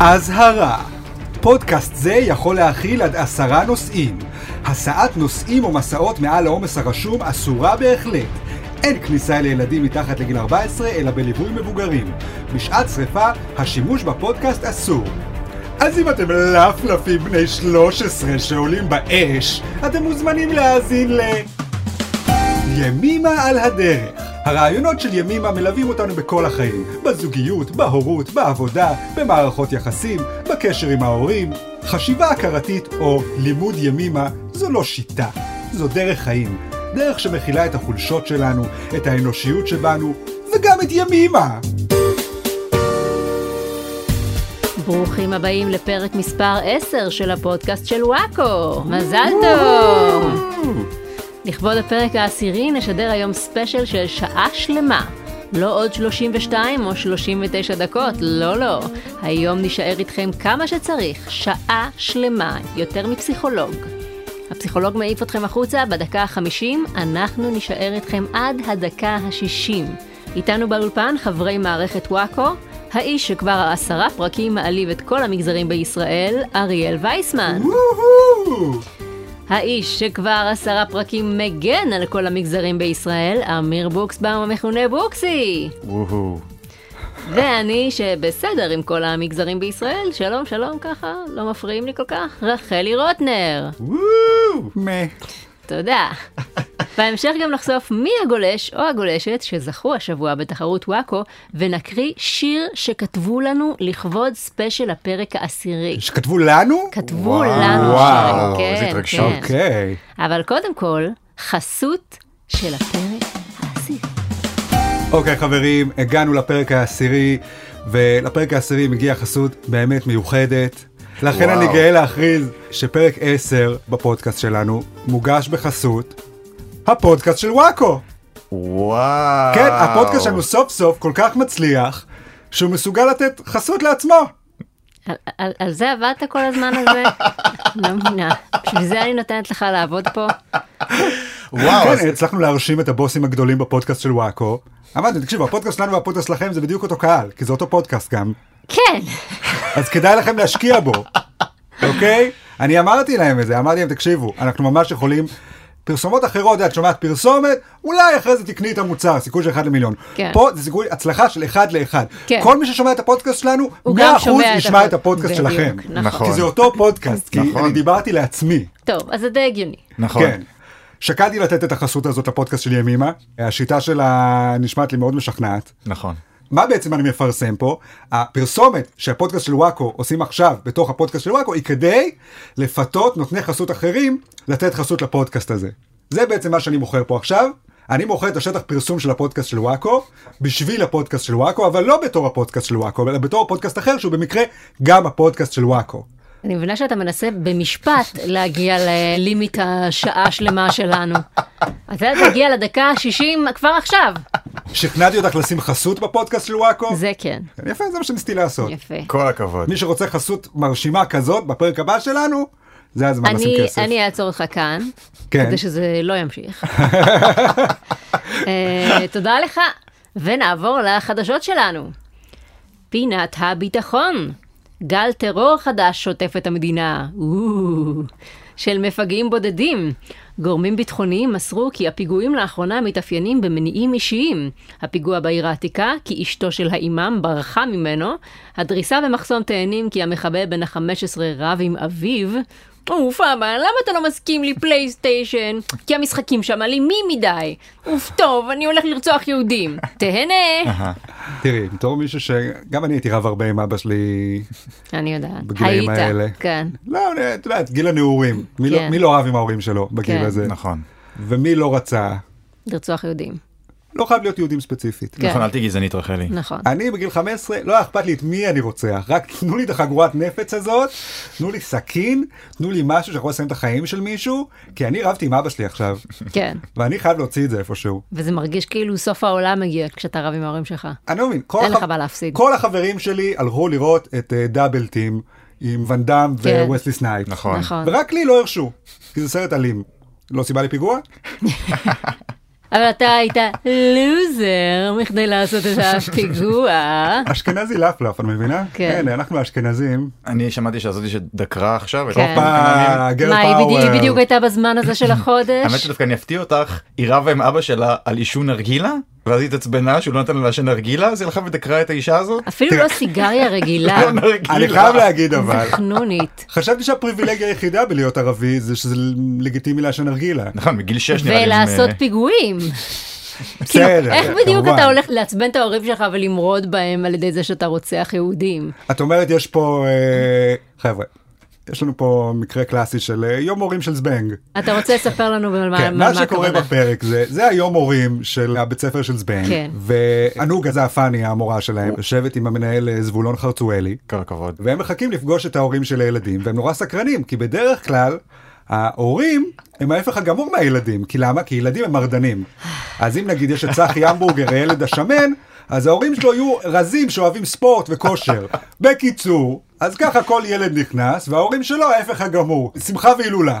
אזהרה פודקאסט זה יכול להכיל עד עשרה נוסעים. הסעת נוסעים או מסעות מעל העומס הרשום אסורה בהחלט. אין כניסה לילדים מתחת לגיל 14, אלא בליווי מבוגרים. בשעת שרפה, השימוש בפודקאסט אסור. אז אם אתם לפלפים בני 13 שעולים באש, אתם מוזמנים להאזין ל... ימימה על הדרך. הרעיונות של ימימה מלווים אותנו בכל החיים. בזוגיות, בהורות, בעבודה, במערכות יחסים, בקשר עם ההורים. חשיבה הכרתית או לימוד ימימה זו לא שיטה, זו דרך חיים. דרך שמכילה את החולשות שלנו, את האנושיות שבנו, וגם את ימימה. ברוכים הבאים לפרק מספר 10 של הפודקאסט של וואקו. מזל טוב! לכבוד הפרק העשירי נשדר היום ספיישל של שעה שלמה. לא עוד 32 או 39 דקות, לא לא. היום נישאר איתכם כמה שצריך, שעה שלמה, יותר מפסיכולוג. הפסיכולוג מעיף אתכם החוצה בדקה ה-50, אנחנו נישאר איתכם עד הדקה ה-60. איתנו באולפן חברי מערכת וואקו, האיש שכבר עשרה פרקים מעליב את כל המגזרים בישראל, אריאל וייסמן. האיש שכבר עשרה פרקים מגן על כל המגזרים בישראל, אמיר בוקסבאום המכונה בוקסי. ואני שבסדר עם כל המגזרים בישראל, שלום שלום ככה, לא מפריעים לי כל כך, רחלי רוטנר. תודה. בהמשך גם נחשוף מי הגולש או הגולשת שזכו השבוע בתחרות וואקו, ונקריא שיר שכתבו לנו לכבוד ספיישל הפרק העשירי. שכתבו לנו? כתבו וואו, לנו וואו, שיר, איזה כן, התרגשות. כן. אוקיי. אבל קודם כל, חסות של הפרק העשירי. אוקיי חברים, הגענו לפרק העשירי, ולפרק העשירי מגיעה חסות באמת מיוחדת. לכן וואו. אני גאה להכריז שפרק 10 בפודקאסט שלנו מוגש בחסות הפודקאסט של וואקו. וואו. כן, הפודקאסט שלנו סוף סוף כל כך מצליח, שהוא מסוגל לתת חסות לעצמו. על, על, על זה עבדת כל הזמן הזה? לא מבינה. בשביל זה אני נותנת לך לעבוד פה? וואו, אז- כן, הצלחנו להרשים את הבוסים הגדולים בפודקאסט של וואקו. אמרתי, תקשיבו, הפודקאסט שלנו והפודקאסט שלכם זה בדיוק אותו קהל, כי זה אותו פודקאסט גם. כן. אז כדאי לכם להשקיע בו, אוקיי? אני אמרתי להם את זה, אמרתי להם, תקשיבו, אנחנו ממש יכולים... פרסומות אחרות, את שומעת פרסומת, אולי אחרי זה תקני את המוצר, סיכוי של אחד למיליון. כן. פה זה סיכוי הצלחה של אחד לאחד. כן. כל מי ששומע את הפודקאסט שלנו, הוא גם 100% שומע את ישמע את הפודקאסט בדיוק, שלכם. נכון. כי זה אותו פודקאסט, כי נכון. אני דיברתי לעצמי. טוב, אז זה די הגיוני. נכון. כן. שקלתי לתת את החסות הזאת לפודקאסט של ימימה, השיטה שלה נשמעת לי מאוד משכנעת. נכון. מה בעצם אני מפרסם פה? הפרסומת שהפודקאסט של וואקו עושים עכשיו בתוך הפודקאסט של וואקו היא כדי לפתות נותני חסות אחרים לתת חסות לפודקאסט הזה. זה בעצם מה שאני מוכר פה עכשיו. אני מוכר את השטח פרסום של הפודקאסט של וואקו בשביל הפודקאסט של וואקו, אבל לא בתור הפודקאסט של וואקו, אלא בתור פודקאסט אחר שהוא במקרה גם הפודקאסט של וואקו. אני מבינה שאתה מנסה במשפט להגיע ללימיט השעה שלמה שלנו. אתה תגיע לדקה ה-60 כבר עכשיו. שכנעתי אותך לשים חסות בפודקאסט של וואקו? זה כן. יפה, זה מה שניסיתי לעשות. יפה. כל הכבוד. מי שרוצה חסות מרשימה כזאת בפרק הבא שלנו, זה הזמן לשים אני, כסף. אני אעצור אותך כאן, כן. כדי שזה לא ימשיך. אה, תודה לך, ונעבור לחדשות שלנו. פינת הביטחון. גל טרור חדש שוטף את המדינה. של מפגעים בודדים. גורמים ביטחוניים מסרו כי הפיגועים לאחרונה מתאפיינים במניעים אישיים. הפיגוע בעיר העתיקה, כי אשתו של האימאם ברחה ממנו. הדריסה במחסום תאנים, כי המחבל בן ה-15 רב עם אביו. אוף אבא, למה אתה לא מסכים לי פלייסטיישן? כי המשחקים שם אלימים מדי. אוף טוב, אני הולך לרצוח יהודים. תהנה. תראי, בתור מישהו שגם אני הייתי רב הרבה עם אבא שלי אני יודעת. בגילאים האלה. כן. לא, את יודעת, גיל הנעורים. מי לא- כן. מי לא רב עם ההורים שלו בגיל כן. הזה? נכון. ומי לא רצה? לרצוח יהודים. לא חייב להיות יהודים ספציפית. כן. נכון, אל תהיי גזענית רחלי. נכון. אני בגיל 15, לא היה אכפת לי את מי אני רוצח, רק תנו לי את החגורת נפץ הזאת, תנו לי סכין, תנו לי משהו שיכול לסיים את החיים של מישהו, כי אני רבתי עם אבא שלי עכשיו, כן. ואני חייב להוציא את זה איפשהו. וזה מרגיש כאילו סוף העולם מגיע כשאתה רב עם ההורים שלך. אני לא מבין, כל, אין לך מה להפסיד. כל החברים שלי הלכו לראות את אה, Double Team עם ואן דאם כן. וווסלי סנייפ. נכון. נכון. ורק לי לא הרשו, כי זה סרט אלים. לא סיבה לפיגוע? אבל אתה היית לוזר מכדי לעשות את הפיגוע. אשכנזי לפלף, את מבינה? כן. אנחנו האשכנזים. אני שמעתי שזאתי שדקרה עכשיו. כן. הופה, girl מה, היא בדיוק- power. היא בדיוק הייתה בזמן הזה של החודש? האמת שדווקא אני אפתיע אותך, היא רבה עם אבא שלה על עישון נרגילה, ואז היא התעצבנה שהוא לא נתן לה לעשן נרגילה, אז היא הלכה ודקרה את האישה הזאת. אפילו לא סיגריה רגילה. לא. אני חייב להגיד אבל, חנונית. חשבתי שהפריבילגיה היחידה בלהיות ערבי זה שזה לגיטימי לעשן נרגילה. נכון, מגיל 6 נראה לי. ולעשות הם, פיגועים. כאילו, בסדר, איך בדיוק. אתה הולך לעצבן את ההורים שלך ולמרוד בהם על ידי זה שאתה רוצח יהודים? את אומרת יש פה, אה, חבר'ה, יש לנו פה מקרה קלאסי של אה, יום הורים של זבנג. אתה רוצה לספר לנו על מה כן, מה מה שקורה? בפרק זה, זה היום הורים של הבית ספר של זבנג, כן. וענוגה זה הפאני המורה שלהם, יושבת עם המנהל אה, זבולון חרצואלי, כל הכבוד. והם מחכים לפגוש את ההורים של הילדים, והם נורא סקרנים, כי בדרך כלל ההורים הם ההפך הגמור מהילדים, כי למה? כי ילדים הם מרדנים. אז אם נגיד יש את צחי המבורגר, הילד השמן, אז ההורים שלו יהיו רזים שאוהבים ספורט וכושר. בקיצור, אז ככה כל ילד נכנס, וההורים שלו ההפך הגמור, שמחה והילולה.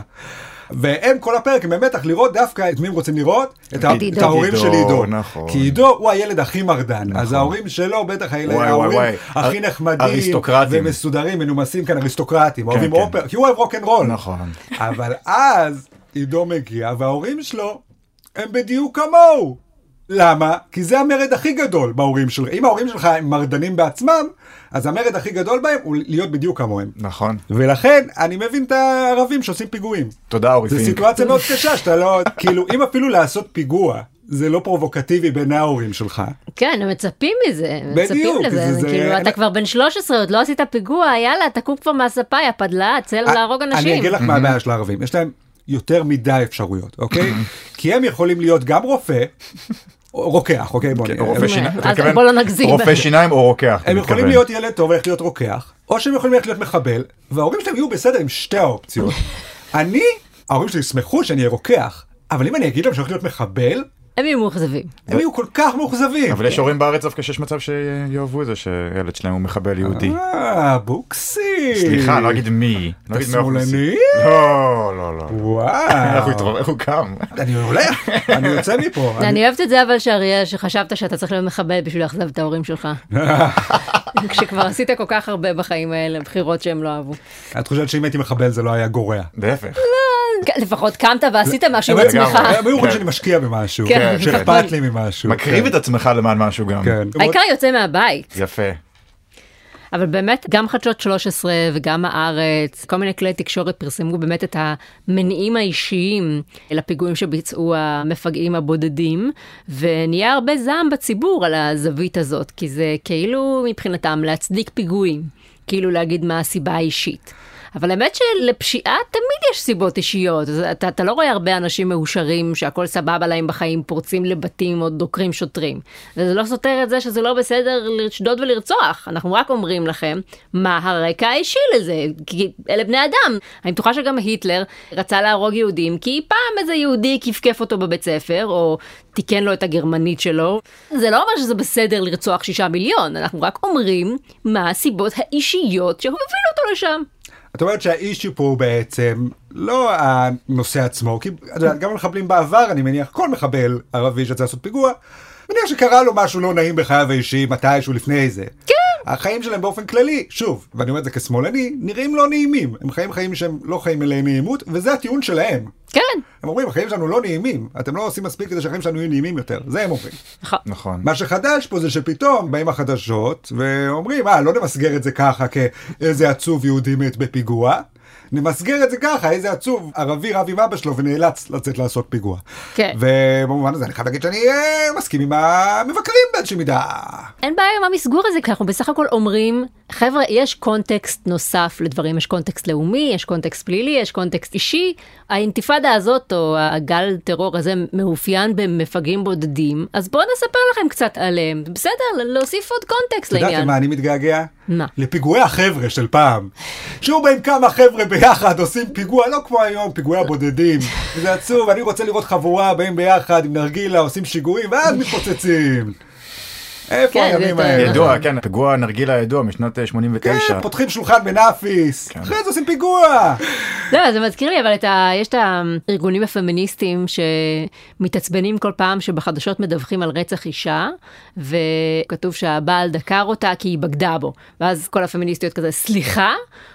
והם כל הפרק הם במתח לראות דווקא את מי הם רוצים לראות? את. את ההורים של עידו. נכון. כי עידו הוא הילד הכי מרדן, אז ההורים שלו בטח הילד, וואי, ההורים וואי. הכי אר- נחמדים. ומסודרים, מנומסים כאן, אריסטוקרטים, אוהבים כן. אופר, כי הוא אוהב רוקנרול. נכון. אבל אז עידו מגיע וההורים שלו הם בדיוק כמוהו. למה? כי זה המרד הכי גדול בהורים שלך. אם ההורים שלך הם מרדנים בעצמם, אז המרד הכי גדול בהם הוא להיות בדיוק כמוהם. נכון. ולכן אני מבין את הערבים שעושים פיגועים. תודה אורי זו פינק. סיטואציה מאוד קשה שאתה לא, כאילו אם אפילו לעשות פיגוע זה לא פרובוקטיבי בעיני ההורים שלך. כן, הם מצפים מזה, הם מצפים בדיוק, לזה, זה- זה- כאילו אתה כבר בן 13, עוד לא עשית פיגוע, יאללה, תקום כבר מהספה, יא פדלה, צא להרוג אני אנשים. אגיד לך מה הבעיה של הערבים, יש להם יותר מדי אפשרויות, אוקיי? כי הם יכולים להיות גם רופא, רוקח, אוקיי? בוא כן. רופא שיניים. בוא לא נגזים. רופא שיניים או רוקח. הם יכולים. להיות ילד טוב וללכת להיות רוקח, או שהם יכולים ללכת להיות מחבל, וההורים שלהם יהיו בסדר עם שתי האופציות. אני, ההורים שלי ישמחו שאני אהיה רוקח, אבל אם אני אגיד להם שאני הולך להיות מחבל, הם יהיו מאוכזבים. הם יהיו כל כך מאוכזבים. אבל יש הורים בארץ דווקא שיש מצב שיאהבו את זה שילד שלהם הוא מחבל יהודי. אה, בוקסי. סליחה, לא אגיד מי. לא אגיד מהאוכלוסייה. שמאלני? לא, לא, לא. וואו. איך הוא קם? אני הולך, אני יוצא מפה. אני- אני אוהבת את זה אבל שאריאל, שחשבת שאתה צריך להיות מחבל בשביל לאכזב את ההורים שלך. כשכבר עשית כל כך הרבה בחיים האלה, בחירות שהם לא אהבו. את חושבת שאם הייתי מחבל זה לא היה גורע. להפך. כן, לפחות קמת ועשית משהו הם- בעצמך. הם היו אומרים כן. שאני משקיע במשהו, כן. שאכפת לי ממשהו. מקריב. את עצמך למען משהו גם. העיקר יוצא מהבית. יפה. אבל באמת, גם חדשות 13 וגם הארץ, כל מיני כלי תקשורת פרסמו באמת את המניעים האישיים לפיגועים שביצעו המפגעים הבודדים, ונהיה הרבה זעם בציבור על הזווית הזאת, כי זה כאילו מבחינתם להצדיק פיגועים, כאילו להגיד מה הסיבה האישית. אבל האמת שלפשיעה תמיד יש סיבות אישיות. אתה, אתה לא רואה הרבה אנשים מאושרים שהכל סבבה להם בחיים, פורצים לבתים או דוקרים שוטרים. וזה לא סותר את זה שזה לא בסדר לשדוד ולרצוח. אנחנו רק אומרים לכם מה הרקע האישי לזה, כי אלה בני אדם. אני בטוחה שגם היטלר רצה להרוג יהודים כי פעם איזה יהודי כפכף אותו בבית ספר, או תיקן לו את הגרמנית שלו. זה לא אומר שזה בסדר לרצוח שישה מיליון, אנחנו רק אומרים מה הסיבות האישיות שהובילו אותו לשם. את אומרת שהאישיו פה הוא בעצם לא הנושא עצמו, כי גם המחבלים בעבר, אני מניח, כל מחבל ערבי שרצה לעשות פיגוע, מניח שקרה לו משהו לא נעים בחייו האישיים מתישהו לפני זה. כן. החיים שלהם באופן כללי, שוב, ואני אומר את זה כשמאלני, נראים לא נעימים. הם חיים חיים שהם לא חיים מלאי נעימות, וזה הטיעון שלהם. כן, הם אומרים, החיים שלנו לא נעימים, אתם לא עושים מספיק כדי שהחיים שלנו יהיו נעימים יותר. זה הם אומרים. נכון. נכון. מה שחדש פה זה שפתאום באים החדשות ואומרים, אה, לא נמסגר את זה ככה כאיזה עצוב יהודי מת בפיגוע, נמסגר את זה ככה, איזה עצוב ערבי רב עם אבא שלו ונאלץ לצאת לעשות פיגוע. כן. ובמובן הזה אני חייב להגיד שאני אה, מסכים עם המבקרים באיזושהי מידה. אין בעיה עם המסגור הזה, כי אנחנו בסך הכל אומרים, חבר'ה, יש קונטקסט נוסף לדברים, יש קונטקסט לאומי, יש קונטקסט פלילי, יש קונטקסט אישי. האינתיפאדה הזאת, או הגל טרור הזה, מאופיין במפגעים בודדים, אז בואו נספר לכם קצת עליהם. בסדר, להוסיף עוד קונטקסט את יודעת לעניין. למה אני מתגעגע? מה? לפיגועי החבר'ה של פעם. שהיו באים כמה חבר'ה ביחד עושים פיגוע, לא כמו היום, פיגועי הבודדים. וזה עצוב, אני רוצה לראות חבורה, באים ביחד עם נרגילה, עושים שיגועים, ואז מתפוצצים. איפה כן, הימים האלה? ידוע, כן, פיגוע נרגילה ידוע משנת אה, 89. כן, פותחים שולחן בנאפיס, כן. אחרי זה עושים פיגוע. לא, זה מזכיר לי, אבל. יש את הארגונים הפמיניסטיים שמתעצבנים כל פעם שבחדשות מדווחים על רצח אישה, וכתוב שהבעל דקר אותה כי היא בגדה בו. ואז כל הפמיניסטיות כזה, סליחה?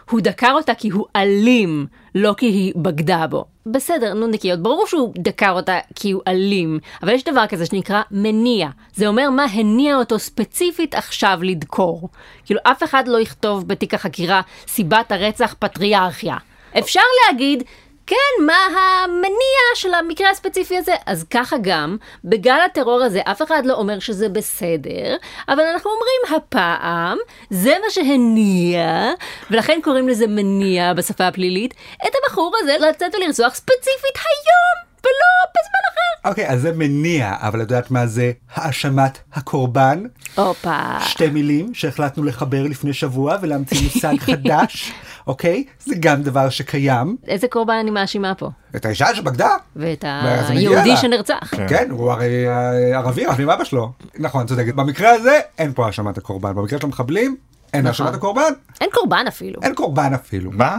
הוא דקר אותה כי הוא אלים, לא כי היא בגדה בו. בסדר, נו נקיות, ברור שהוא דקר אותה כי הוא אלים, אבל יש דבר כזה שנקרא מניע. זה אומר מה הניע אותו ספציפית עכשיו לדקור. כאילו, אף אחד לא יכתוב בתיק החקירה סיבת הרצח פטריארכיה. אפשר להגיד, כן, מה המניע של המקרה הספציפי הזה? אז ככה גם, בגל הטרור הזה אף אחד לא אומר שזה בסדר, אבל אנחנו אומרים הפעם, זה מה שהניע, ולכן קוראים לזה מניע בשפה הפלילית, את הבחור הזה לצאת ולרצוח ספציפית היום, ולא בזמן אחר. אוקיי, אז זה מניע, אבל את יודעת מה זה האשמת הקורבן? הופה. שתי מילים שהחלטנו לחבר לפני שבוע ולהמציא מושג חדש, אוקיי? זה גם דבר שקיים. איזה קורבן אני מאשימה פה? את האישה שבגדה. ואת היהודי. שנרצח. כן, הוא הרי אה, ערבי, ערבי עם אבא שלו. נכון, צודקת. במקרה הזה אין פה האשמת הקורבן. במקרה של המחבלים אין נכון. האשמת הקורבן, אין קורבן אפילו. אין קורבן אפילו. מה?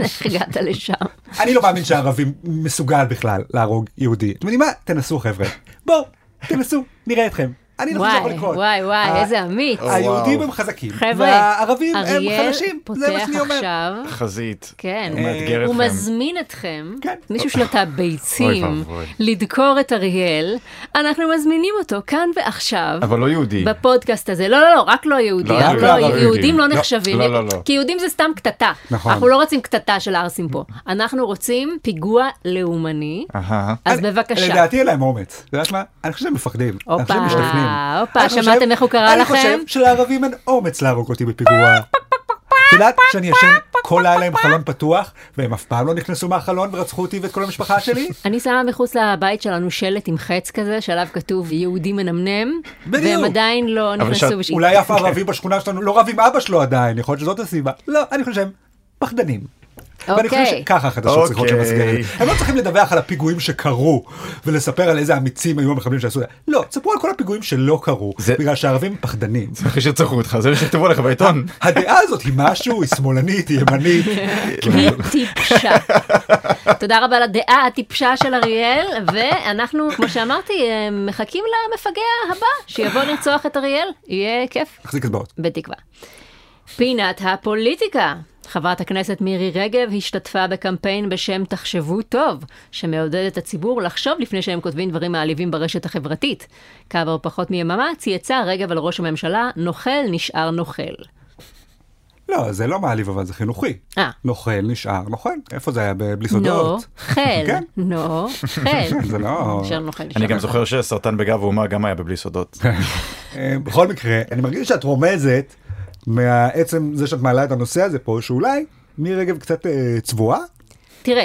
איך הגעת לשם? אני לא מאמין שהערבי מסוגל בכלל להרוג יהודי. אתם יודעים מה? תנסו חבר'ה. בואו, תנסו, נראה אתכם. אני לא חושב וואי, לקרות. וואי, וואי, ה- איזה אמיץ. היהודים. הם חזקים, והערבים הם אריאל חלשים. זה מה פותח שאני אומר. עכשיו, חזית. כן, הוא מאתגר הוא אתכם. מזמין אתכם, כן. מישהו הביצים, ואבוי. לדקור את אריאל, אנחנו מזמינים אותו כאן ועכשיו. אבל לא יהודי. בפודקאסט הזה, לא, לא, לא, רק לא יהודי, לא, לא, לערבים. יהודים לא לא, נחשבים, לא, לא, לא. כי יהודים זה סתם קטטה, נכון. אנחנו לא רוצים קטטה של ערסים פה, אנחנו רוצים פיגוע לאומני, אהה. אז בבקשה. לדעתי אין להם אומץ. את יודעת מה? אני חושב שהם מפחדים. אני הופה, חושב שהם משתכנעים. הופה, אני חושב- שמעתם איך הוא קרא אני לכם? חושב שלערבים אין אומץ להרוג אותי בפיגוע. את יודעת שאני ישן כל לילה עם חלון פתוח, והם אף פעם לא נכנסו מהחלון ורצחו אותי ואת כל המשפחה שלי? אני שמה מחוץ לבית שלנו שלט עם חץ כזה, שעליו כתוב יהודי מנמנם. והם עדיין לא נכנסו וש... אולי אף ערבי בשכונה שלנו לא רב עם אבא שלו עדיין, יכול להיות שזאת הסיבה. לא, אני חושב שהם פחדנים. ואני חושב אוקיי. שככה החדשות צריכות אוקיי. למסגר. הם לא צריכים לדווח על הפיגועים שקרו ולספר על איזה אמיצים היו המחבלים שעשו את זה. לא, תספרו על כל הפיגועים שלא קרו, זה- בגלל שהערבים פחדנים. אחרי שרצחו אותך, זה מה שכתבו עליך בעיתון. הדעה הזאת היא משהו, היא שמאלנית, היא ימנית. היא טיפשה. תודה רבה לדעה הטיפשה של אריאל, ואנחנו, כמו שאמרתי, אה, מחכים למפגע הבא, שיבוא לרצוח את אריאל, יהיה כיף, תחזיק אצבעות. בתקווה. פינת הפוליטיקה. חברת הכנסת מירי רגב השתתפה בקמפיין בשם תחשבו טוב, שמעודד את הציבור לחשוב לפני שהם כותבים דברים מעליבים ברשת החברתית. כעבור פחות מיממה צייצה רגב על ראש הממשלה, נוכל נשאר נוכל. לא, זה לא מעליב, אבל זה חינוכי. אה. נוכל נשאר נוכל. איפה זה היה? בלי סודות? חל, כן. נו, חל. זה לא... נשאר נוכל, נשאר אני גם נוכל. זוכר שסרטן בגב האומה גם היה בבלי סודות. אה, בכל מקרה, אני מרגיש שאת רומזת מעצם זה שאת מעלה את הנושא הזה פה, שאולי מירי רגב קצת אה, צבועה? תראה,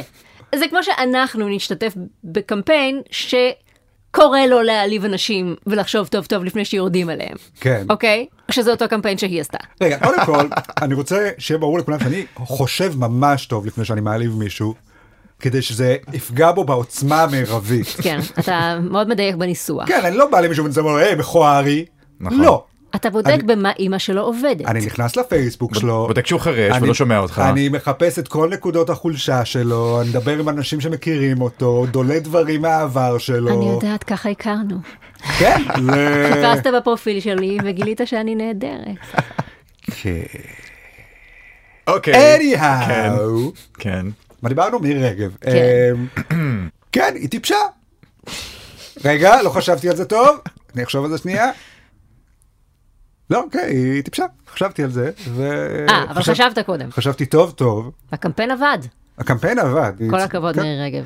זה כמו שאנחנו נשתתף בקמפיין שקורא לו להעליב אנשים ולחשוב טוב טוב לפני שיורדים עליהם, כן. אוקיי? שזה אותו קמפיין שהיא עשתה. רגע, קודם כל, אני רוצה שיהיה ברור לכולם שאני חושב ממש טוב לפני שאני מעליב מישהו, כדי שזה יפגע בו בעוצמה המרבית. כן, אתה מאוד מדייק בניסוח. כן, אני לא בא למישהו ואומר היי, מכוערי. נכון. לא. אתה בודק אני- במה אימא שלו עובדת. אני נכנס לפייסבוק שלו. בודק שהוא חירש אני- ולא שומע אותך. אני מחפש את כל נקודות החולשה שלו, אני מדבר עם אנשים שמכירים אותו, דולה דברים מהעבר שלו. אני יודעת, ככה הכרנו. כן, זה... חיפשת בפרופיל שלי וגילית שאני נהדרת. כן. אוקיי. anyhow. כן. מה דיברנו? מירי רגב. כן. אמ, כן, היא טיפשה. רגע, לא חשבתי על זה טוב, אני אחשוב על זה שנייה. לא, כן, היא טיפשה, חשבתי על זה, ו... אה, אבל חשב- חשבת קודם. חשבתי טוב טוב, הקמפיין עבד. הקמפיין עבד. כל הכבוד, כן. מירי רגב.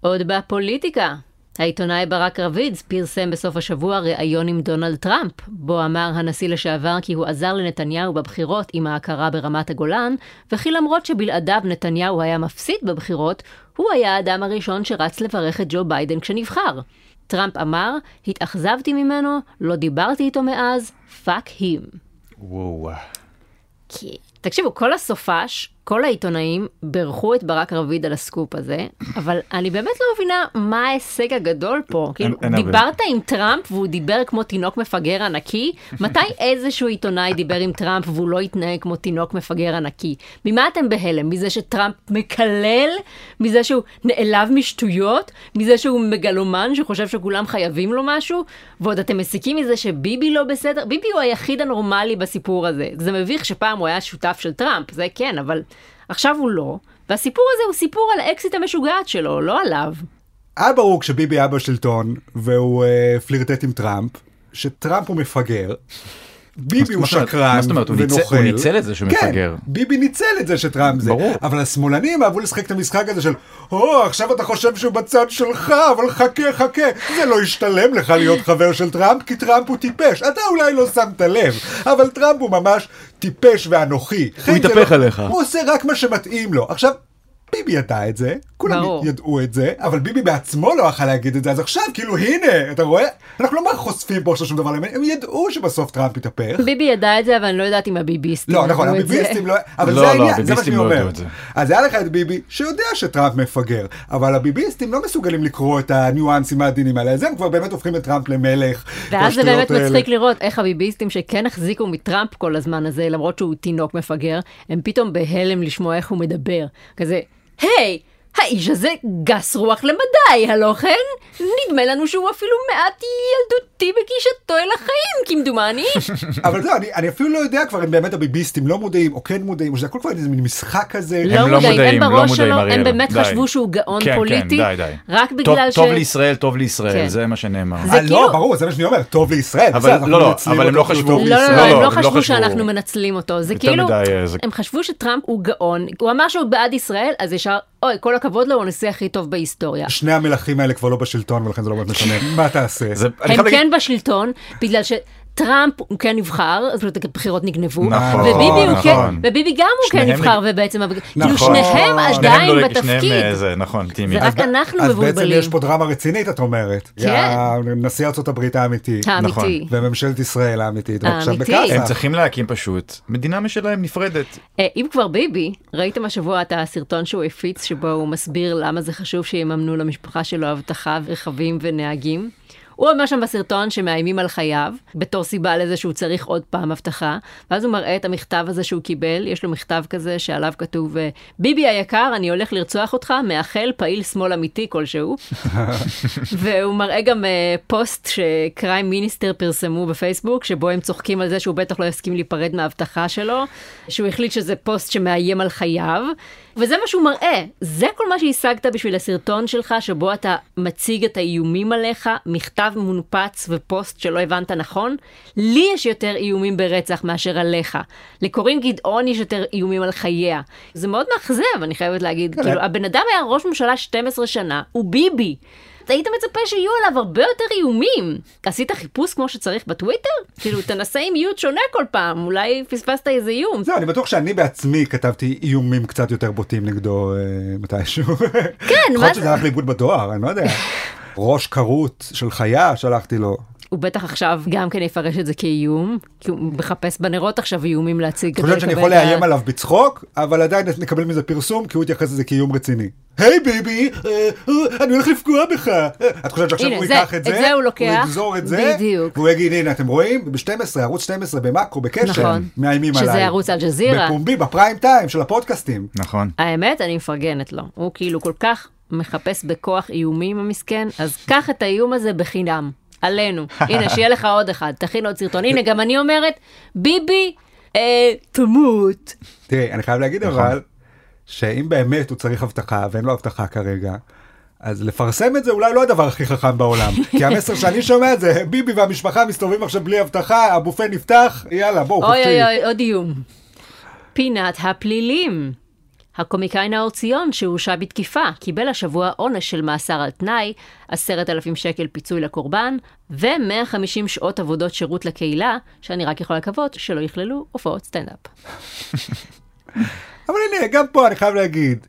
עוד בפוליטיקה. העיתונאי ברק רביץ פרסם בסוף השבוע ראיון עם דונלד טראמפ, בו אמר הנשיא לשעבר כי הוא עזר לנתניהו בבחירות עם ההכרה ברמת הגולן, וכי למרות שבלעדיו נתניהו היה מפסיד בבחירות, הוא היה האדם הראשון שרץ לברך את ג'ו ביידן כשנבחר. טראמפ אמר, התאכזבתי ממנו, לא דיברתי איתו מאז, fuck him. וואו. כי, תקשיבו, כל הסופש כל העיתונאים בירכו את ברק רביד על הסקופ הזה, אבל אני באמת לא מבינה מה ההישג הגדול פה. כאילו. דיברת עם טראמפ והוא דיבר כמו תינוק מפגר ענקי? מתי איזשהו עיתונאי דיבר עם טראמפ והוא לא התנהג כמו תינוק מפגר ענקי? ממה אתם בהלם? מזה שטראמפ מקלל? מזה שהוא נעלב משטויות? מזה שהוא מגלומן שחושב שכולם חייבים לו משהו? ועוד אתם מסיקים מזה שביבי לא בסדר? ביבי הוא היחיד הנורמלי בסיפור הזה. זה מביך שפעם הוא היה שותף של טראמפ, זה כן, אבל עכשיו הוא לא. והסיפור הזה הוא סיפור על האקסית המשוגעת שלו, לא עליו. היה ברור כשביבי היה בשלטון והוא אה, פלירטט עם טראמפ, שטראמפ הוא מפגר. ביבי הוא? שקרן מה זאת אומרת? הוא ניצל- ונוכל. הוא ניצל את זה שהוא כן. ביבי ניצל את זה שטראמפ זה. ברור. אבל השמאלנים אהבו לשחק את המשחק הזה של, או, עכשיו אתה חושב שהוא בצד שלך, אבל חכה, חכה. זה לא ישתלם לך להיות חבר של טראמפ, כי טראמפ הוא טיפש. אתה אולי לא שמת לב, אבל טראמפ הוא ממש טיפש ואנוכי. הוא יתהפך עליך. הוא עושה רק מה שמתאים לו. עכשיו... ביבי ידע את זה, כולם ברור. ידעו את זה, אבל ביבי בעצמו לא יכל להגיד את זה, אז עכשיו כאילו הנה, אתה רואה? אנחנו לא חושפים פה עכשיו שום דבר, הם ידעו שבסוף טראמפ יתהפך. ביבי ידע את זה, אבל אני לא יודעת אם הביביסטים לא, נכון. הביביסטים לא... אבל לא, זה לא, העניין, זה מה שאני לא אומר. אז היה לך את ביבי שיודע שטראמפ מפגר, אבל הביביסטים לא מסוגלים לקרוא את הניואנסים העדינים האלה, אז הם כבר באמת הופכים את טראמפ למלך. ואז זה באמת האלה. מצחיק לראות איך הביביסטים שכן החזיקו מטראמפ כל הזמן הזה, למרות שהוא תינוק מפגר, הם פתאום בהלם לשמוע איך הוא מדבר. כזה, היי, האיש הזה גס רוח למדי, הלא כן? נדמה לנו שהוא אפילו מעט ילדותי בגישתו אל החיים, כמדומני. אבל לא, אני, אני אפילו לא יודע כבר אם באמת הביביסטים לא מודעים או כן מודעים, או שזה הכל כבר איזה מין משחק כזה. לא הם לא מודעים, מודעים, הם לא בראש מודעים, שלו, אריאל. הם באמת די. חשבו שהוא גאון כן, פוליטי, כן, די, די. רק טוב- בגלל ש... טוב לישראל, טוב לישראל, כן. זה מה שנאמר. זה אה, כאילו- לא, ברור, זה מה שאני אומר, טוב לישראל. אבל בסדר, אנחנו לא, לא, אבל הם לא חשבו- טוב לא, לא. לא, לא, הם לא לא חשבו. שאנחנו מנצלים אותו, זה כאילו, אה, זה- הם חשבו שטראמפ הוא גאון, הוא אמר שהוא בעד ישראל, אז ישר, אוי, כל הכבוד לו, הוא הנשיא הכי טוב בהיסטוריה. שני המלכים האלה כבר לא בשלטון ולכן זה לא באמת משנה. מה תעשה? הם כן בשלטון, בגלל שטראמפ הוא כן נבחר, זאת אומרת, הבחירות נגנבו, נכון, וביבי הוא כן, נכון. וביבי גם הוא כן נבחר, נג- ובעצם, כאילו נכון. שניהם שניהם עדיין שניהם לא- בתפקיד. שניהם, אה, זה, נכון, טימי. זה רק אנחנו אז בעצם מבולבלים. יש פה דרמה רצינית, את אומרת. כן. נשיא ארצות הברית האמיתי. האמיתי. וממשלת ישראל האמיתית. האמיתי. הם צריכים להקים פשוט מדינה משלהם נפרדת. אה, אם כבר ביבי, ראיתם השבוע את הסרטון שהוא הפיץ, שבו הוא מסביר למה זה חשוב שיממנו למשפחה שלו אבטחה, רכבים ונהגים. הוא אומר שם בסרטון שמאיימים על חייו, בתור סיבה לזה שהוא צריך עוד פעם אבטחה, ואז הוא מראה את המכתב הזה שהוא קיבל, יש לו מכתב כזה שעליו כתוב, אה, ביבי היקר, אני הולך לרצוח אותך, מאחל פעיל שמאל אמיתי כלשהו. והוא מראה גם אה, פוסט ש Crime Minister פרסמו בפייסבוק, שבו הם צוחקים על זה שהוא בטח לא יסכים להיפרד מהאבטחה שלו, שהוא החליט שזה פוסט שמאיים על חייו, וזה מה שהוא מראה. זה כל מה שהשגת בשביל הסרטון שלך, שבו אתה מציג את האיומים עליך, מכתב מונפץ ופוסט שלא הבנת נכון. לי יש יותר איומים ברצח מאשר עליך. לקורין גדעון יש יותר איומים על חייה. זה מאוד מאכזב, אני חייבת להגיד. כאילו, הבן אדם היה ראש ממשלה 12 שנה, הוא ביבי. היית מצפה שיהיו עליו הרבה יותר איומים. עשית חיפוש כמו שצריך בטוויטר? כאילו, תנסה עם מיוט שונה כל פעם, אולי פספסת איזה איום. זהו, אני בטוח שאני בעצמי כתבתי איומים קצת יותר בוטים נגדו אה, מתישהו. כן, יכול מה להיות זה? שזה הלך לאיבוד בדואר, אני לא יודע. ראש כרות של חיה שלחתי לו. הוא בטח עכשיו גם כן יפרש את זה כאיום, כי הוא מחפש בנרות עכשיו איומים להציג. אני חושב שאני יכול לאיים עליו בצחוק, אבל עדיין נקבל מזה פרסום, כי הוא יתייחס לזה כאיום רציני. היי ביבי, אה, אה, אני הולך לפגוע בך. את חושבת שעכשיו הוא זה- ייקח את זה? את זה הוא לוקח, הוא יגזור את זה? בדיוק. והוא יגיד, הנה, אתם רואים? ב-12, ערוץ 12, במאקרו, בקשר, נכון. מאיימים שזה עליי. ערוץ אל-ג'זירה. בפומבי, בפריים טיים של הפודקאסטים. נכון. האמת, אני מפרגנת לו. הוא כאילו כל כך מחפש בכוח איומים המסכן, אז קח את האיום הזה בחינם. עלינו. הנה, שיהיה לך עוד אחד, תכין עוד סרטון. הנה, גם אני אומרת, ביבי, אה, תמות. תראי, אני חייב להגיד נכון. אבל, שאם באמת הוא צריך הבטחה, ואין לו הבטחה כרגע, אז לפרסם את זה אולי לא הדבר הכי חכם בעולם. כי המסר שאני שומע זה, ביבי והמשפחה מסתובבים עכשיו בלי הבטחה, הבופה נפתח, יאללה, בואו, אוי חופשי. אוי אוי, עוד איום. פינת הפלילים. הקומיקאי נאור ציון, שהורשע בתקיפה, קיבל השבוע עונש של מאסר על תנאי, עשרת אלפים שקל פיצוי לקורבן, ו-150 שעות עבודות שירות לקהילה, שאני רק יכולה לקוות שלא יכללו הופעות סטנדאפ. אבל הנה, גם פה אני חייב להגיד,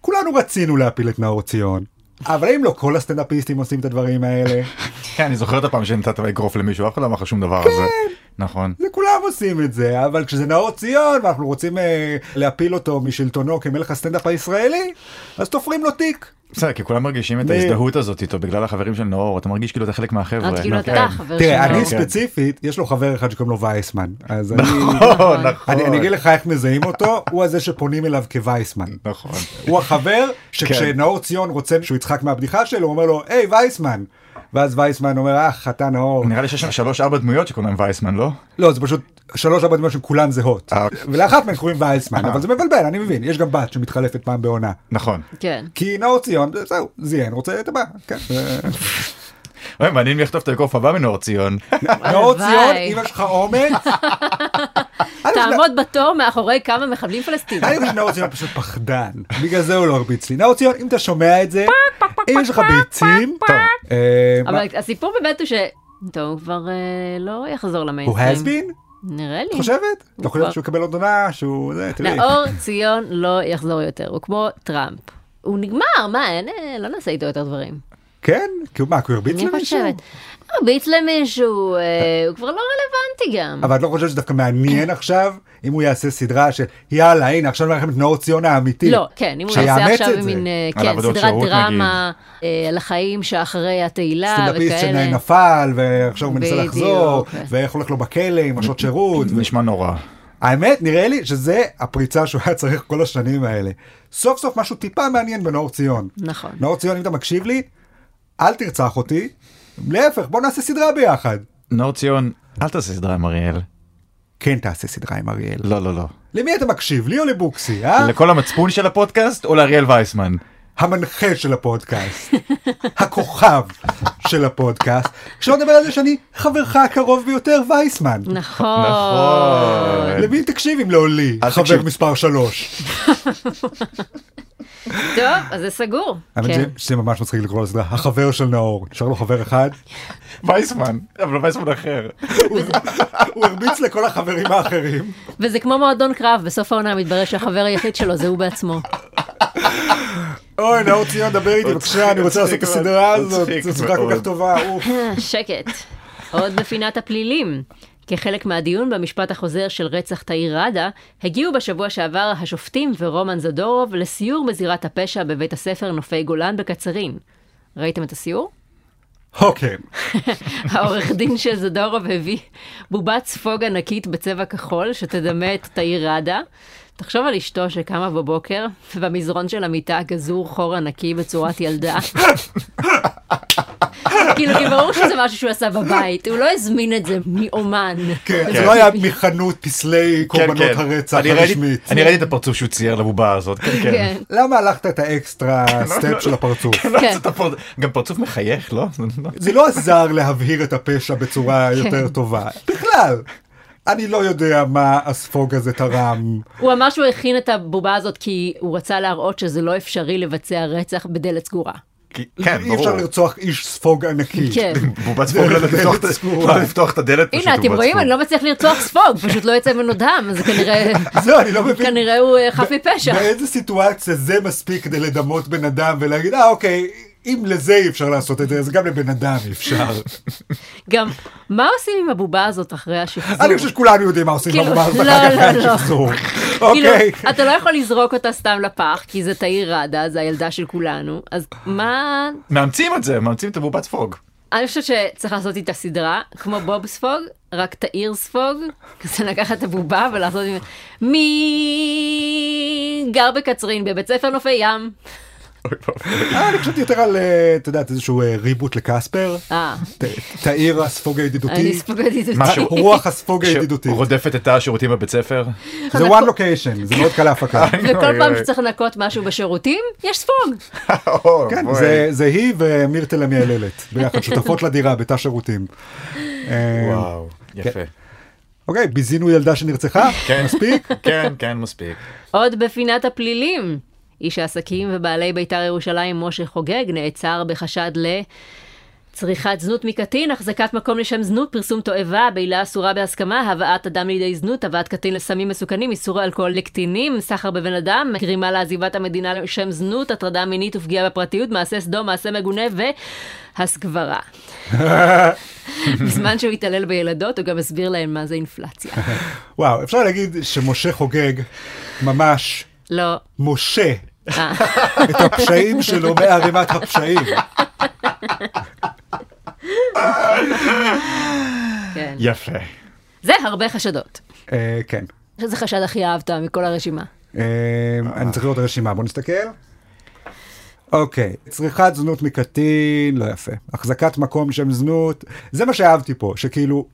כולנו רצינו להפיל את נאור ציון, אבל האם לא כל הסטנדאפיסטים עושים את הדברים האלה? כן, אני זוכר את הפעם שנתת באגרוף למישהו, אף אחד לא אמר לך שום דבר על זה. נכון. זה כולם עושים את זה, אבל כשזה נאור ציון ואנחנו רוצים אה, להפיל אותו משלטונו כמלך הסטנדאפ הישראלי, אז תופרים לו תיק. בסדר, כי כולם מרגישים את ההזדהות הזאת איתו בגלל החברים של נאור, אתה מרגיש כאילו אתה חלק מהחבר'ה. את כאילו כן. אתה חבר תראה, שלו. אני כן. ספציפית, יש לו חבר אחד שקוראים לו וייסמן, אז אני... נכון, נכון. אני אני אגיד לך איך מזהים אותו, הוא הזה שפונים אליו כווייסמן. נכון. הוא החבר כן. שכשנאור ציון רוצה שהוא יצחק מהבדיחה שלו, הוא אומר לו, היי וייסמן. ואז וייסמן אומר, אח, אתה נאור. נראה לי שיש שם שלוש ארבע דמויות שקוראים להם וייסמן, לא? לא, זה פשוט שלוש ארבע דמויות שכולן זהות. אה. ולאחת מהן קוראים וייסמן, אבל זה מבלבל, אני מבין, יש גם בת שמתחלפת פעם בעונה. נכון. כן. כי נאור ציון, זהו, זיין, רוצה את הבא. כן. מעניין מי יכתוב את האגרוף הבא מנאור ציון. נאור. ציון, אם יש לך אומץ, תעמוד בתור מאחורי כמה מחבלים פלסטינים. אני חושב שנאור פשוט פחדן, בגלל זה הוא לא הרביץ לי. נאור ציון, אם אתה שומע את זה, אם יש לך ביצים, טוב. אה, אבל הסיפור באמת הוא ש... טוב, הוא כבר אה, לא יחזור הוא למיינסטרים. has been? נראה לי. את חושבת? הוא אתה חושב כבר- שהוא יקבל עוד עונה, שהוא... נאור ציון לא יחזור יותר, הוא כמו טראמפ. הוא נגמר, מה, אין, אה, לא נעשה איתו יותר דברים. כן? כי הוא- מה, כי הוא הרביץ אני למישהו? חושבת. הרביץ למישהו, אה, הוא כבר לא רלוונטי גם. אבל את לא חושבת שזה דווקא מעניין עכשיו, אם הוא יעשה סדרה של יאללה, הנה, עכשיו נראה לכם את נאור ציון האמיתי. לא, כן, אם הוא יעשה עכשיו. מין, אה, כן, סדרת דרמה אה, על החיים שאחרי התהילה סטנדאפיסט וכאלה. שנפל, ועכשיו הוא מנסה לחזור. ואיך הולך לו בכלא עם השעות שירות. נשמע נורא. האמת, נראה לי שזה הפריצה שהוא היה צריך כל השנים האלה. סוף סוף משהו טיפה מעניין בנאור ציון. נכון. נאור ציון, אם אתה מקשיב לי, אל תרצח אותי. להפך, בוא נעשה סדרה ביחד. נאור ציון, אל תעשה סדרה עם אריאל. כן תעשה סדרה עם אריאל. לא, לא, לא. למי אתה מקשיב? לי או לבוקסי, אה? לכל המצפון של הפודקאסט או לאריאל וייסמן? המנחה של הפודקאסט, הכוכב של הפודקאסט, שלא נדבר על זה שאני חברך הקרוב ביותר וייסמן. נכון. נכון. למי תקשיב אם לא לי, חבר. מספר שלוש. טוב, אז זה סגור. האמת כן. שזה ממש מצחיק לקרוא לסדרה, החבר של נאור, נשאר לו חבר אחד, וייסמן, אבל וייסמן אחר. הוא הרביץ לכל החברים האחרים. וזה כמו מועדון קרב, בסוף העונה מתברר שהחבר היחיד שלו זה הוא בעצמו. אוי, נאור ציון, דבר איתי בבקשה, אני רוצה לעשות את הסדרה הזאת, זו סדרה כל. כך טובה. אוף. שקט. עוד בפינת הפלילים. כחלק מהדיון במשפט החוזר של רצח תאיר ראדה, הגיעו בשבוע שעבר השופטים ורומן זדורוב לסיור בזירת הפשע בבית הספר נופי גולן בקצרין. ראיתם את הסיור? אוקיי, העורך דין של זדורוב הביא בובת ספוג ענקית בצבע כחול שתדמה את תאיר ראדה. תחשוב על אשתו שקמה בבוקר, ובמזרון של המיטה גזור חור ענקי בצורת ילדה. כאילו, כי ברור שזה משהו שהוא עשה בבית, הוא לא הזמין את זה מאומן. כן, זה כן. לא היה מחנות פסלי כן, קורבנות כן. הרצח אני ראיתי- הרשמית. אני ראיתי את הפרצוף שהוא צייר לבובה הזאת. כן, כן. כן, למה הלכת את ה extra step של הפרצוף? לא, כן. זה את הפר- גם פרצוף מחייך, לא? זה לא עזר להבהיר את הפשע בצורה יותר טובה. בכלל, אני לא יודע מה הספוג הזה תרם. הוא אמר שהוא הכין את הבובה הזאת כי הוא רצה להראות שזה לא אפשרי לבצע רצח בדלת סגורה. כן, אי אפשר ברור. לרצוח איש ספוג ענקי. כן. בובת ספוג לא לפתוח את-. לא לפתוח את הדלת. הנה, אתם רואים. אני לא מצליח לרצוח ספוג, פשוט לא יוצא ממנו דם, אז כנראה, זהו, אני לא מבין. כנראה הוא אה, חף מפשע. באיזה סיטואציה זה מספיק כדי לדמות בן אדם ולהגיד, אה, אוקיי, אם לזה אי אפשר לעשות את זה, אז גם לבן אדם אי אפשר. גם, מה עושים עם הבובה הזאת אחרי השחזור? אני חושב שכולנו יודעים מה עושים כאילו, בבמה הזאת לא, אחר כך לא, אחרי לא. השחזור. כאילו, אוקיי. אתה לא יכול לזרוק אותה סתם לפח, כי זה תאיר ראדה, זה הילדה של כולנו, אז מה... מאמצים את זה, מאמצים את הבובת ספוג. אני חושבת שצריך לעשות איתה סדרה, כמו בוב ספוג, רק תאיר ספוג, כזה לקחת את הבובה ולעשות עם... מי גר בקצרין בבית ספר נופי ים? אה, אני חושבת יותר על, אה, את יודעת, איזשהו אה, ריבוט לקספר. תאיר הספוג אני הידידותי. רוח הספוג הידידותי. שרודפת את תא השירותים בבית ספר. זה one location, זה מאוד קל להפקה. וכל פעם. שצריך לנקות משהו בשירותים, יש ספוג. כן. זה- היא ומירטל המייללת, ביחד, שותפות לדירה בתא שירותים. וואו, יפה. אוקיי, ביזינו ילדה שנרצחה? כן. מספיק? כן, כן, מספיק. עוד בפינת הפלילים. איש העסקים ובעלי בית"ר ירושלים משה חוגג נעצר בחשד ל... צריכת זנות מקטין, החזקת מקום לשם זנות, פרסום תועבה, בעילה אסורה בהסכמה, הבאת אדם לידי זנות, הבאת קטין לסמים מסוכנים, איסור אלכוהול לקטינים, סחר בבן אדם, גרימה לעזיבת המדינה לשם זנות, הטרדה מינית ופגיעה בפרטיות, מעשה סדום, מעשה מגונה והסגברה. בזמן שהוא התעלל בילדות, הוא גם הסביר להם מה זה אינפלציה. וואו, אפשר להגיד שמשה חוגג ממש לא. משה אה. את הפשעים שלו מערימת הפשעים. כן. יפה. זה הרבה חשדות. אה, כן. איזה חשד הכי אהבת מכל הרשימה? אה, אני צריך לראות את הרשימה, בוא נסתכל. אוקיי, צריכת זנות מקטין, לא יפה. החזקת מקום שם זנות, זה מה שאהבתי פה, שכאילו,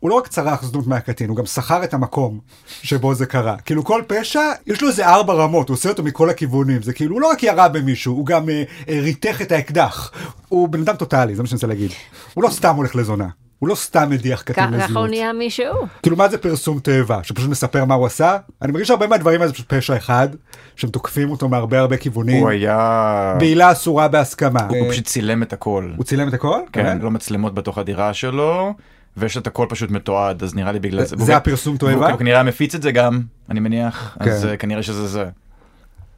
הוא לא רק צרח זנות מהקטין, הוא גם שכר את המקום שבו זה קרה. כאילו כל פשע, יש לו איזה ארבע רמות, הוא עושה אותו מכל הכיוונים. זה כאילו, הוא לא רק ירה במישהו, הוא גם אה, אה, ריתך את האקדח. הוא בן אדם טוטאלי, זה מה שאני רוצה להגיד. הוא לא סתם הולך לזונה. הוא לא סתם מדיח קטין ככה הוא לזנות. נהיה מישהו. כאילו מה זה פרסום תאבה? שפשוט מספר מה הוא עשה? אני מרגיש שהרבה מהדברים האלה זה פשוט פשע אחד, שהם תוקפים אותו מהרבה הרבה כיוונים. הוא היה... בעילה אסורה בהסכמה. הוא פשוט צילם את הכל. הוא צילם את הכל? כן? לא מצלמות בתוך הדירה שלו, ויש את הכל פשוט מתועד, אז נראה לי בגלל זה. זה הפרסום תועבה? והוא כנראה מפיץ את זה גם, אני מניח, אז כן. אה, כנראה שזה זה.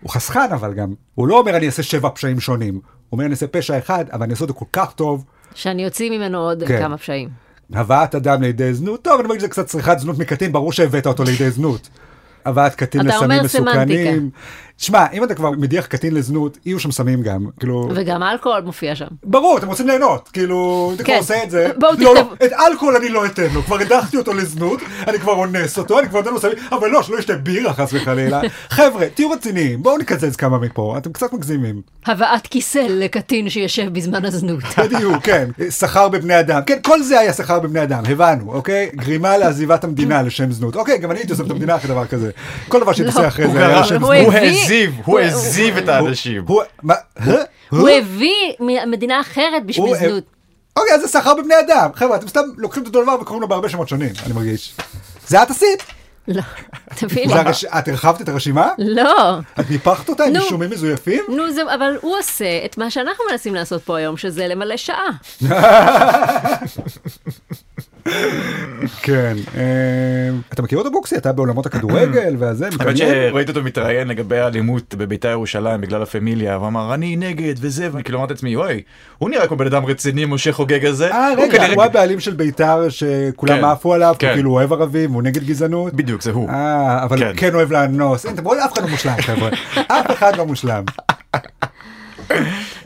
הוא חסכן אבל גם. הוא לא אומר אני אעשה שבע פשעים שונים. הוא אומר אני אעשה פשע אחד, אבל אני אעשה אותו כל כך טוב. שאני אוציא ממנו עוד כן. כמה פשעים. הבאת אדם לידי זנות, טוב, אני מרגיש שזה קצת צריכת זנות מקטין, ברור שהבאת אותו לידי זנות. הבאת קטין אתה אומר לסמים מסוכנים. שמע, אם אתה כבר מדיח קטין לזנות, יהיו שם סמים גם. כאילו, וגם אלכוהול מופיע שם. ברור, אתם רוצים ליהנות, כאילו, אתה כבר כן. עושה את זה. בואו לא, לא, תכתבו. את אלכוהול אני לא אתן לו, כבר הדחתי אותו לזנות, אני כבר אונס אותו, אני כבר נותן לו סמים, אבל לא, שלא ישתה בירה חס וחלילה. חבר'ה, תהיו רציניים, בואו נקזז כמה מפה, אתם קצת מגזימים. הבאת כיסא לקטין שישב בזמן הזנות. בדיוק, כן, שכר בבני אדם, כן, כל זה היה שכר בבני אדם, הבנו, אוקיי? גרימה לעזיבת המדינה לשם זנות, אוקיי, גם אני הייתי עוזב את המדינה אחרי דבר כזה. כל דבר שהייתי לא. עושה אחרי זה היה לשם הוא זנות. העזיב, הוא- העזיב את האנשים. הוא? הביא מדינה אחרת בשביל זנות. אוקיי, אז זה שכר בבני אדם. חבר'ה, אתם סתם לוקחים את אותו דבר וקוראים לו בהרבה שמות שונים, אני מרגיש. זה את עשית? לא. זה הרש... את הרחבת את הרשימה? לא. את ניפחת אותה עם נו. אישומים מזויפים? נו, זה, אבל הוא עושה את מה שאנחנו מנסים לעשות פה היום, שזה למלא שעה. כן. אה, אתה מכיר אותו בוקסי? אתה בעולמות הכדורגל והזה, האמת? שראיתי אותו מתראיין לגבי האלימות בביתר ירושלים בגלל הפמיליה, והוא אמר אני נגד וזה, וכאילו אמרתי לעצמי וואי, הוא נראה כמו בן אדם רציני, משה חוגג הזה. אה, הוא רגע, הוא הבעלים של בית"ר שכולם כן, עפו עליו, כן. כאילו הוא אוהב ערבים, והוא נגד גזענות. בדיוק, זה הוא. אה, אבל הוא כן. כן אוהב לאנוס. אף אחד לא מושלם, חבר'ה. אף אחד לא מושלם.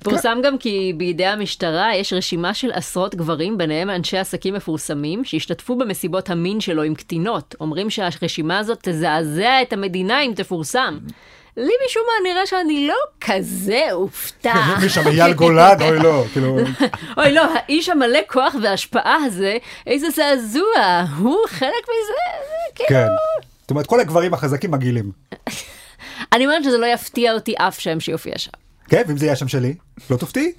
פורסם גם כי בידי המשטרה יש רשימה של עשרות גברים, ביניהם אנשי עסקים מפורסמים, שהשתתפו במסיבות המין שלו עם קטינות. אומרים שהרשימה הזאת תזעזע את המדינה אם תפורסם. לי משום מה נראה שאני לא כזה אופתע. מי שם, אייל גולן? אוי לא, כאילו... אוי לא, האיש המלא כוח והשפעה הזה, איזה זעזוע, הוא חלק מזה, זה כאילו... כן. זאת אומרת, כל הגברים החזקים מגעילים. אני אומרת שזה לא יפתיע אותי אף שם שיופיע שם. כן, ואם זה יהיה השם שלי? לא תופתעי?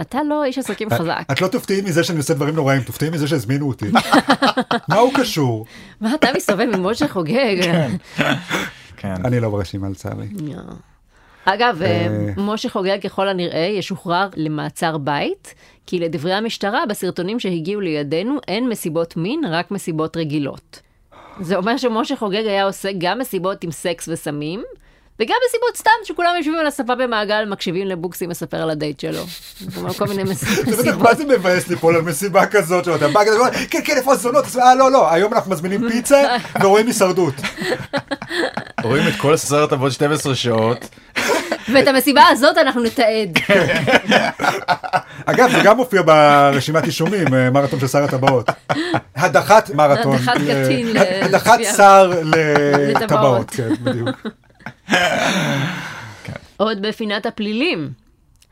אתה לא איש עסקים חזק. את לא תופתעי מזה שאני עושה דברים נוראים, תופתעי מזה שהזמינו אותי. מה הוא קשור? מה אתה מסתובב עם משה חוגג? כן. אני לא ברשימה לצערי. אגב, אה. משה חוגג ככל הנראה ישוחרר למעצר בית, כי לדברי המשטרה בסרטונים שהגיעו לידינו אין מסיבות מין, רק מסיבות רגילות. זה אומר שמשה חוגג היה עושה גם מסיבות עם סקס וסמים, וגם מסיבות סתם שכולם יושבים על הספה במעגל, מקשיבים לבוקסי מספר על הדייט שלו. כל מיני מסיבות. מה זה מבאס ליפול על מסיבה כזאת שאתה בא כזה, ואומר, כן, כן, איפה הזונות? אה, לא, לא, היום אנחנו מזמינים פיצה ורואים הישרדות. רואים את כל סרט עבוד 12 שעות. ואת המסיבה הזאת אנחנו נתעד. אגב, זה גם מופיע ברשימת אישומים, אה, מרתון של שר הטבעות. הדחת מרתון. הדחת קטין הדחת. שר. לטבעות, כן, בדיוק. עוד בפינת הפלילים.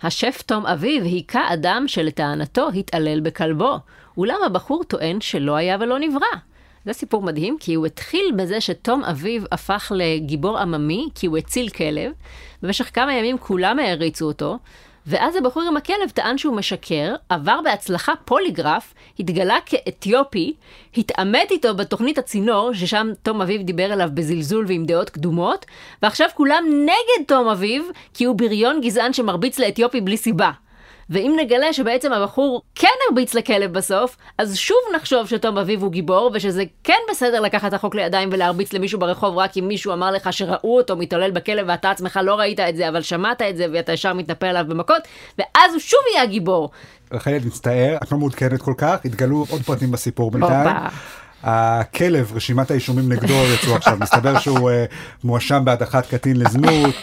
השף תום אביב היכה אדם שלטענתו התעלל בכלבו, אולם הבחור טוען שלא היה ולא נברא. זה סיפור מדהים, כי הוא התחיל בזה שתום אביב הפך לגיבור עממי, כי הוא הציל כלב. במשך כמה ימים כולם העריצו אותו, ואז הבחור עם הכלב טען שהוא משקר, עבר בהצלחה פוליגרף, התגלה כאתיופי, התעמת איתו בתוכנית הצינור, ששם תום אביב דיבר אליו בזלזול ועם דעות קדומות, ועכשיו כולם נגד תום אביב, כי הוא בריון גזען שמרביץ לאתיופי בלי סיבה. ואם נגלה שבעצם הבחור כן הרביץ לכלב בסוף, אז שוב נחשוב שתום אביב הוא גיבור, ושזה כן בסדר לקחת את החוק לידיים ולהרביץ למישהו ברחוב רק אם מישהו אמר לך שראו אותו מתעלל בכלב ואתה עצמך לא ראית את זה, אבל שמעת את זה ואתה ישר מתנפל עליו במכות, ואז הוא שוב יהיה הגיבור. רחל, אני מצטער, את לא מעודכנת כל כך, התגלו עוד פרטים בסיפור בינתיים. הכלב, רשימת האישומים נגדו יצאו עכשיו, מסתבר שהוא אה, מואשם בהדחת קטין לזנות.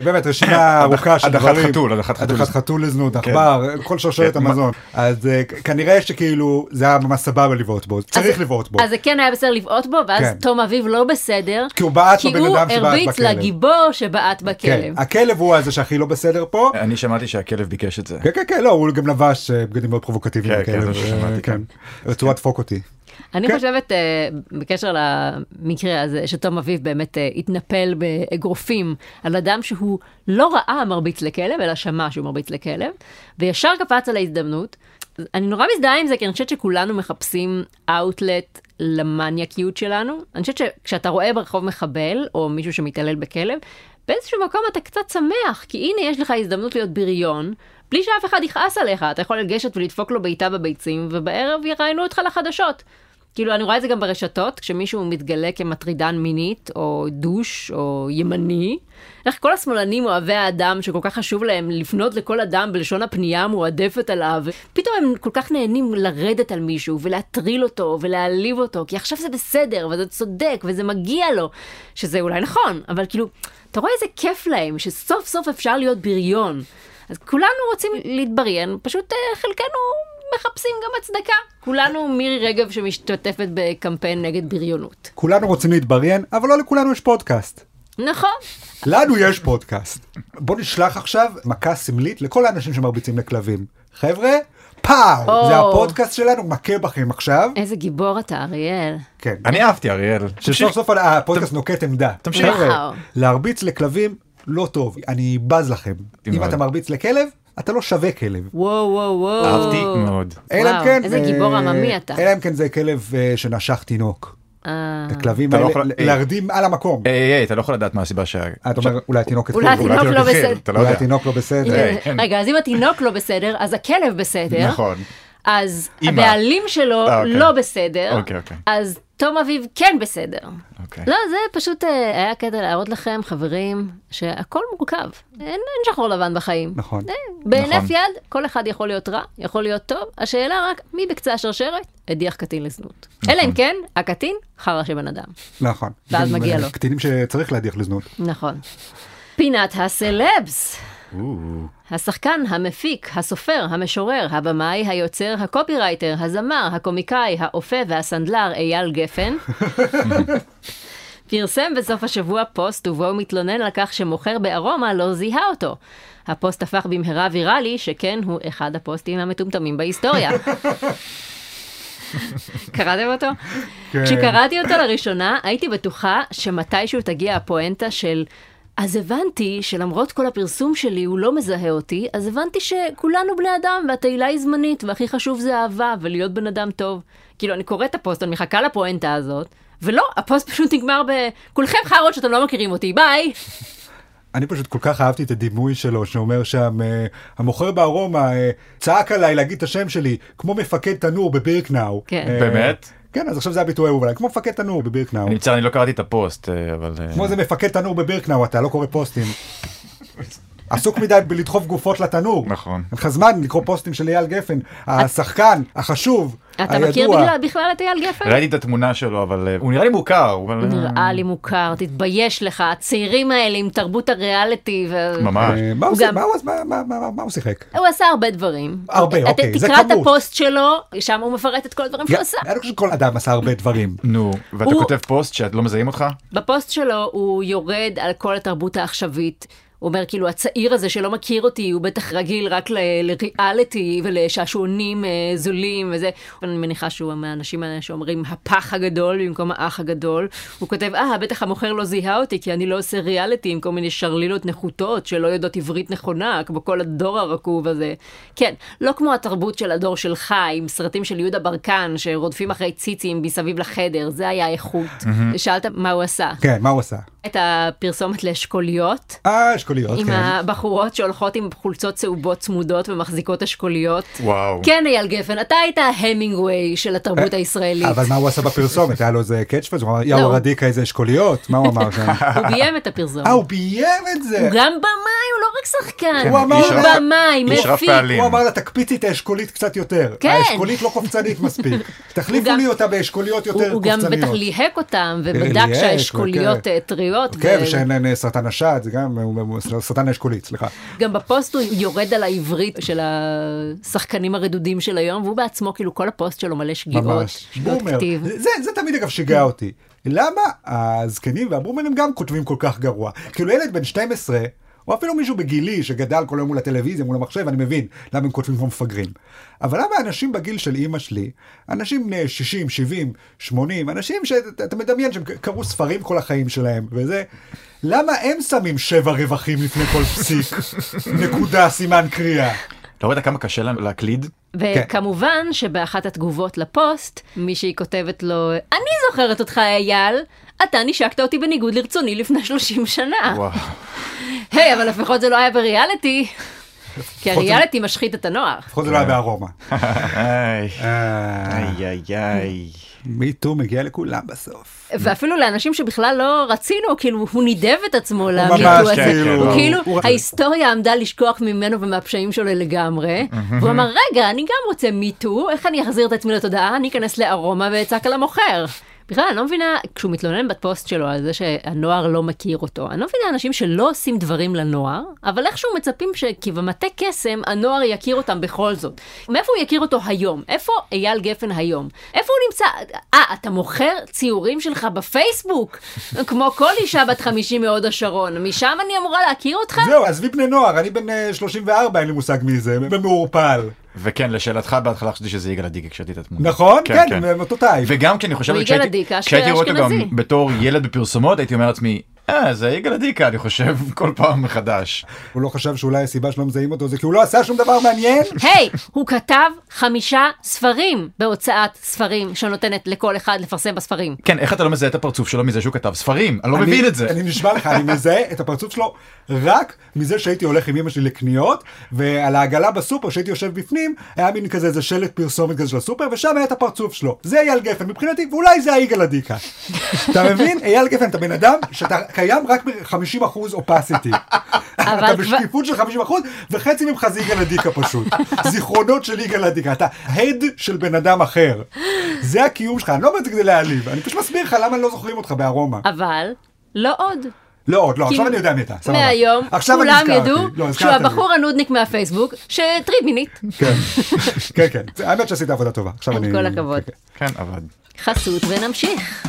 באמת רשימה ארוכה של הדחת דברים. חתול, הדחת חתול הדחת. חתול לזנות, עכבר, כל שרשרת כן, המזון. אז אה, כנראה שכאילו זה היה ממש סבבה לבעוט בו, צריך לבעוט בו. אז זה כן היה בסדר לבעוט בו, ואז כן. תום אביב לא בסדר, כי הוא בעט כי בבן הוא אדם שבעט הרביץ בכלב. לגיבור שבעט כן, בכלב. הכלב הוא הזה שהכי לא בסדר פה. אני שמעתי שהכלב ביקש את זה. כן, כן, כן, לא, הוא גם לבש אה, בגדים מאוד פרובוקטיביים. כן, כן, זה אה, ששמעתי, כן. רצו לדפוק אותי. אני כן. חושבת, אה, בקשר למקרה הזה, שתום אביב באמת אה, התנפל באגרופים על אדם שהוא לא ראה מרביץ לכלב, אלא שמע שהוא מרביץ לכלב, וישר קפץ על ההזדמנות. אני נורא מזדהה עם זה, כי אני חושבת שכולנו מחפשים אאוטלט למניאקיות שלנו. אני חושבת שכשאתה רואה ברחוב מחבל, או מישהו שמתעלל בכלב, באיזשהו מקום אתה קצת שמח, כי הנה יש לך הזדמנות להיות בריון, בלי שאף אחד יכעס עליך, אתה יכול לגשת ולדפוק לו בעיטה בביצים, ובערב יראיינו אותך לחדשות. כאילו, אני רואה את זה גם ברשתות, כשמישהו מתגלה כמטרידן מינית, או דוש, או ימני. איך כל השמאלנים אוהבי האדם, שכל כך חשוב להם לפנות לכל אדם בלשון הפנייה המועדפת עליו, פתאום הם כל כך נהנים לרדת על מישהו, ולהטריל אותו, ולהעליב אותו, כי עכשיו זה בסדר, וזה צודק, וזה מגיע לו, שזה אולי נכון, אבל כאילו, אתה רואה איזה כיף להם, שסוף סוף אפשר להיות בריון. אז כולנו רוצים להתבריין, פשוט אה, חלקנו מחפשים גם הצדקה. כולנו מירי רגב שמשתתפת בקמפיין נגד בריונות. כולנו רוצים להתבריין, אבל לא לכולנו יש פודקאסט. נכון. לנו יש פודקאסט. בוא נשלח עכשיו מכה סמלית לכל האנשים שמרביצים לכלבים. חבר'ה, פאו! או. זה הפודקאסט שלנו, מכה בכם עכשיו. איזה גיבור אתה, אריאל. כן. אני אהבתי אריאל. שסוף סוף הפודקאסט נוקט עמדה. תמשיך. להרביץ לכלבים לא טוב, אני בז לכם. אם. אתה מרביץ לכלב, אתה לא שווה כלב. וואו וואו וואו. אהבתי מאוד. אלא אם וואו, כן, איזה אה, גיבור עממי אתה. אלא אם כן זה כלב אה, שנשך תינוק. אה, הכלבים אתה לא האלה. להרדים על המקום. היי, היי, אתה לא יכול לדעת מה הסיבה שה... אתה אומר, אולי התינוק אולי התחיל, התינוק לא בסדר. לא אולי. התינוק לא בסדר. רגע, אז אם התינוק לא בסדר, אז הכלב בסדר. נכון. אז אמא. הבעלים שלו אה, אוקיי. לא בסדר. אוקיי, אוקיי. אז תום אביב כן בסדר. אוקיי. לא, זה פשוט אה, היה קטע להראות לכם, חברים, שהכל מורכב. אין, אין שחור לבן בחיים. נכון. אה, בהינף נכון. יד, כל אחד יכול להיות רע, יכול להיות טוב. השאלה רק, מי בקצה השרשרת הדיח קטין לזנות. אלא אם כן, הקטין חרא של בן אדם. נכון. ואז מגיע לו. קטינים שצריך להדיח לזנות. נכון. פינת הסלבס. השחקן, המפיק, הסופר, המשורר, הבמאי, היוצר, הקופירייטר, הזמר, הקומיקאי, האופה והסנדלר אייל גפן, פרסם בסוף השבוע פוסט ובו הוא מתלונן על כך שמוכר בארומה לא זיהה אותו. הפוסט הפך במהרה ויראלי, שכן הוא אחד הפוסטים המטומטמים בהיסטוריה. קראתם אותו? כן. כשקראתי אותו לראשונה, הייתי בטוחה שמתישהו תגיע הפואנטה של... אז הבנתי שלמרות כל הפרסום שלי הוא לא מזהה אותי, אז הבנתי שכולנו בני אדם והתהילה היא זמנית, והכי חשוב זה אהבה ולהיות בן אדם טוב. כאילו, אני קוראת את הפוסט, אני מחכה לפואנטה הזאת, ולא, הפוסט פשוט נגמר ב... כולכם חארות שאתם לא מכירים אותי, ביי! אני פשוט כל כך אהבתי את הדימוי שלו, שאומר שם, אה, המוכר בארומה אה, צעק עליי להגיד את השם שלי, כמו מפקד תנור בבירקנאו. כן. אה, באמת? כן, אז עכשיו זה הביטוי האהוב עליי, כמו מפקד תנור בבירקנאו. אני מצטער, אני לא קראתי את הפוסט, אה, אבל... אה, כמו איזה מפקד תנור בבירקנאו, אתה לא קורא פוסטים. עסוק מדי בלדחוף גופות לתנור. נכון. אין לך זמן לקרוא פוסטים של אייל גפן, השחקן, החשוב, אתה מכיר הידוע. בכלל, בכלל את אייל גפן? ראיתי את התמונה שלו, אבל אה, הוא נראה לי מוכר. אבל, אה, נראה לי מוכר, תתבייש לך, הצעירים האלה עם תרבות הריאליטי. ו... ממש. אה, מה הוא הוא? גם- מה הוא- מה- מה- מה- מה הוא שיחק? הוא עשה הרבה דברים. הרבה, אתה אוקיי, זה תקרא את כמות. הפוסט שלו, שם הוא מפרט את כל הדברים שהוא עשה. אני חושב שכל אדם עשה הרבה דברים. נו, ואתה הוא- כותב פוסט שאת לא מזהים אותך? בפוסט שלו הוא יורד על כל התרבות העכשווית. הוא אומר כאילו הצעיר הזה שלא מכיר אותי הוא בטח רגיל רק לריאליטי ולשעשועונים אה, זולים וזה. אני מניחה שהוא מהאנשים האלה שאומרים הפח הגדול במקום האח הגדול. הוא כותב אה בטח המוכר לא זיהה אותי כי אני לא עושה ריאליטי עם כל מיני שרלילות נחותות שלא יודעות עברית נכונה כמו כל הדור הרקוב הזה. כן, לא כמו התרבות של הדור שלך עם סרטים של יהודה ברקן שרודפים אחרי ציצים מסביב לחדר זה היה האיכות. שאלת מה הוא עשה. כן, מה הוא עשה? את הפרסומת לאשכוליות? אה, אשכוליות, עם כן. הבחורות שהולכות עם חולצות צהובות צמודות ומחזיקות אשכוליות. וואו. כן, אייל גפן, אתה היית ההמינגווי של התרבות הישראלית. אבל מה הוא עשה בפרסומת? היה לו איזה קאץ' פרס? הוא אמר, לא. יאו רדיקה איזה אשכוליות? מה הוא אמר שם? הוא ביים את הפרסומת. אה, הוא ביים את זה! הוא גם במאי, הוא לא רק שחקן. הוא אמר רב- במאי, מפיק. הוא אמר לה, תקפיצי את האשכולית קצת יותר. כן. האשכולית לא קופצנית מספיק. תחליפו לי אותה באשכוליות הוא יותר הוא גם קופצניות. בטח ליהק אותם, ובדק ליהק, שהאשכוליות וכן. אה, טריות. כן, ו- ושאין להן סרטן השד, זה גם סרטן האשכולית, סליחה. גם בפוסט הוא יורד על העברית של השחקנים הרדודים של היום, והוא בעצמו, כאילו כל הפוסט שלו מלא שגיאות, ממש. שגיאות בומר. כתיב. זה, זה תמיד אגב שיגע אותי. למה הזקנים והבומרים גם כותבים כל כך גרוע? כאילו ילד בן 12, או אפילו מישהו בגילי שגדל כל היום מול הטלוויזיה, מול המחשב, אני מבין למה הם כותבים כמו מפגרים. אבל למה אנשים בגיל של אימא שלי, אנשים בני 60, 70, 80, אנשים שאתה מדמיין שהם קראו ספרים כל החיים שלהם, וזה, למה הם שמים שבע רווחים לפני כל פסיק? נקודה, סימן קריאה. לא ראית כמה קשה להם להקליד? וכמובן שבאחת התגובות לפוסט, מישהי כותבת לו, אני זוכרת אותך אייל, אתה נשקת אותי בניגוד לרצוני לפני 30 שנה. וואו. היי, אבל לפחות זה לא היה בריאליטי. כי הריאליטי משחית את הנוער. לפחות זה לא היה בארומה. איי, אה, איי, איי, איי. מיטו מגיע לכולם בסוף. ואפילו לאנשים שבכלל לא רצינו, כאילו, הוא נידב את עצמו למיטו הזה. כן, כן, הוא. כאילו, הוא- ההיסטוריה עמדה לשכוח ממנו ומהפשעים שלו לגמרי, והוא אמר, רגע, אני גם רוצה מיטו, איך אני אחזיר את עצמי לתודעה? אני אכנס לארומה ואצעק על המוכר. בכלל, אני לא מבינה, כשהוא מתלונן בפוסט שלו על זה שהנוער לא מכיר אותו, אני לא מבינה אנשים שלא עושים דברים לנוער, אבל איכשהו מצפים שכבמטה קסם, הנוער יכיר אותם בכל זאת. מאיפה הוא יכיר אותו היום? איפה אייל גפן היום? איפה הוא נמצא? אה, אתה מוכר ציורים שלך בפייסבוק? כמו כל אישה בת 50 מהוד השרון, משם אני אמורה להכיר אותך? זהו, עזבי בני נוער, אני בן אה, 34, אין לי מושג מי זה, במעורפל. וכן, לשאלתך, בהתחלה חשבתי שזה יגאל עדיקה כשראיתי את התמונה. נכון? כן, כן, כן. אותו טייפ. וגם כי אני חושב, הוא כשהייתי- רואה אותו גם. בתור ילד בפרסומות, הייתי אומר לעצמי, אה, זה יגאל עדיקה, אני חושב, כל פעם מחדש. הוא לא חשב שאולי הסיבה שלא מזהים אותו זה כי הוא לא עשה שום דבר מעניין? היי, הוא כתב חמישה ספרים בהוצאת ספרים שנותנת לכל אחד לפרסם בספרים. כן, איך אתה לא מזהה את הפרצוף שלו מזה שהוא כתב ספרים? אני לא מבין את זה. אני נשבע לך, אני מזהה את הפרצוף שלו רק מזה שהייתי הולך עם אמא שלי לקניות, ועל העגלה בסופר שהייתי יושב בפנים, היה מין כזה איזה שלט פרסומת כזה של הסופר, ושם היה את הפרצוף שלו. זה אייל גפן מבחינתי, ואולי זה היגאל עדיקה. אתה מבין? אייל גפן, אתה בן אדם שאתה קיים רק ב-50% אופסיטי. אתה בשקיפות של 50% וחצי ממך זה יגאל עדיקה פשוט. זיכרונות של יגאל עדיקה. אתה הד של בן אדם אחר. זה הקיום שלך, אני לא אומר את זה כדי להעליב, אני פשוט מסביר לך למה לא זוכרים אותך בארומה. אבל לא עוד. לא עוד, לא, עכשיו אני יודע מי אתה, סבבה. מהיום כולם. ידעו לא, שהוא. הבחור הנודניק מהפייסבוק שהטריד מינית. כן, כן, כן. האמת שעשית עבודה טובה. עכשיו עם אני... כל הכבוד. כן, כן. כן, עבד. חסות ונמשיך.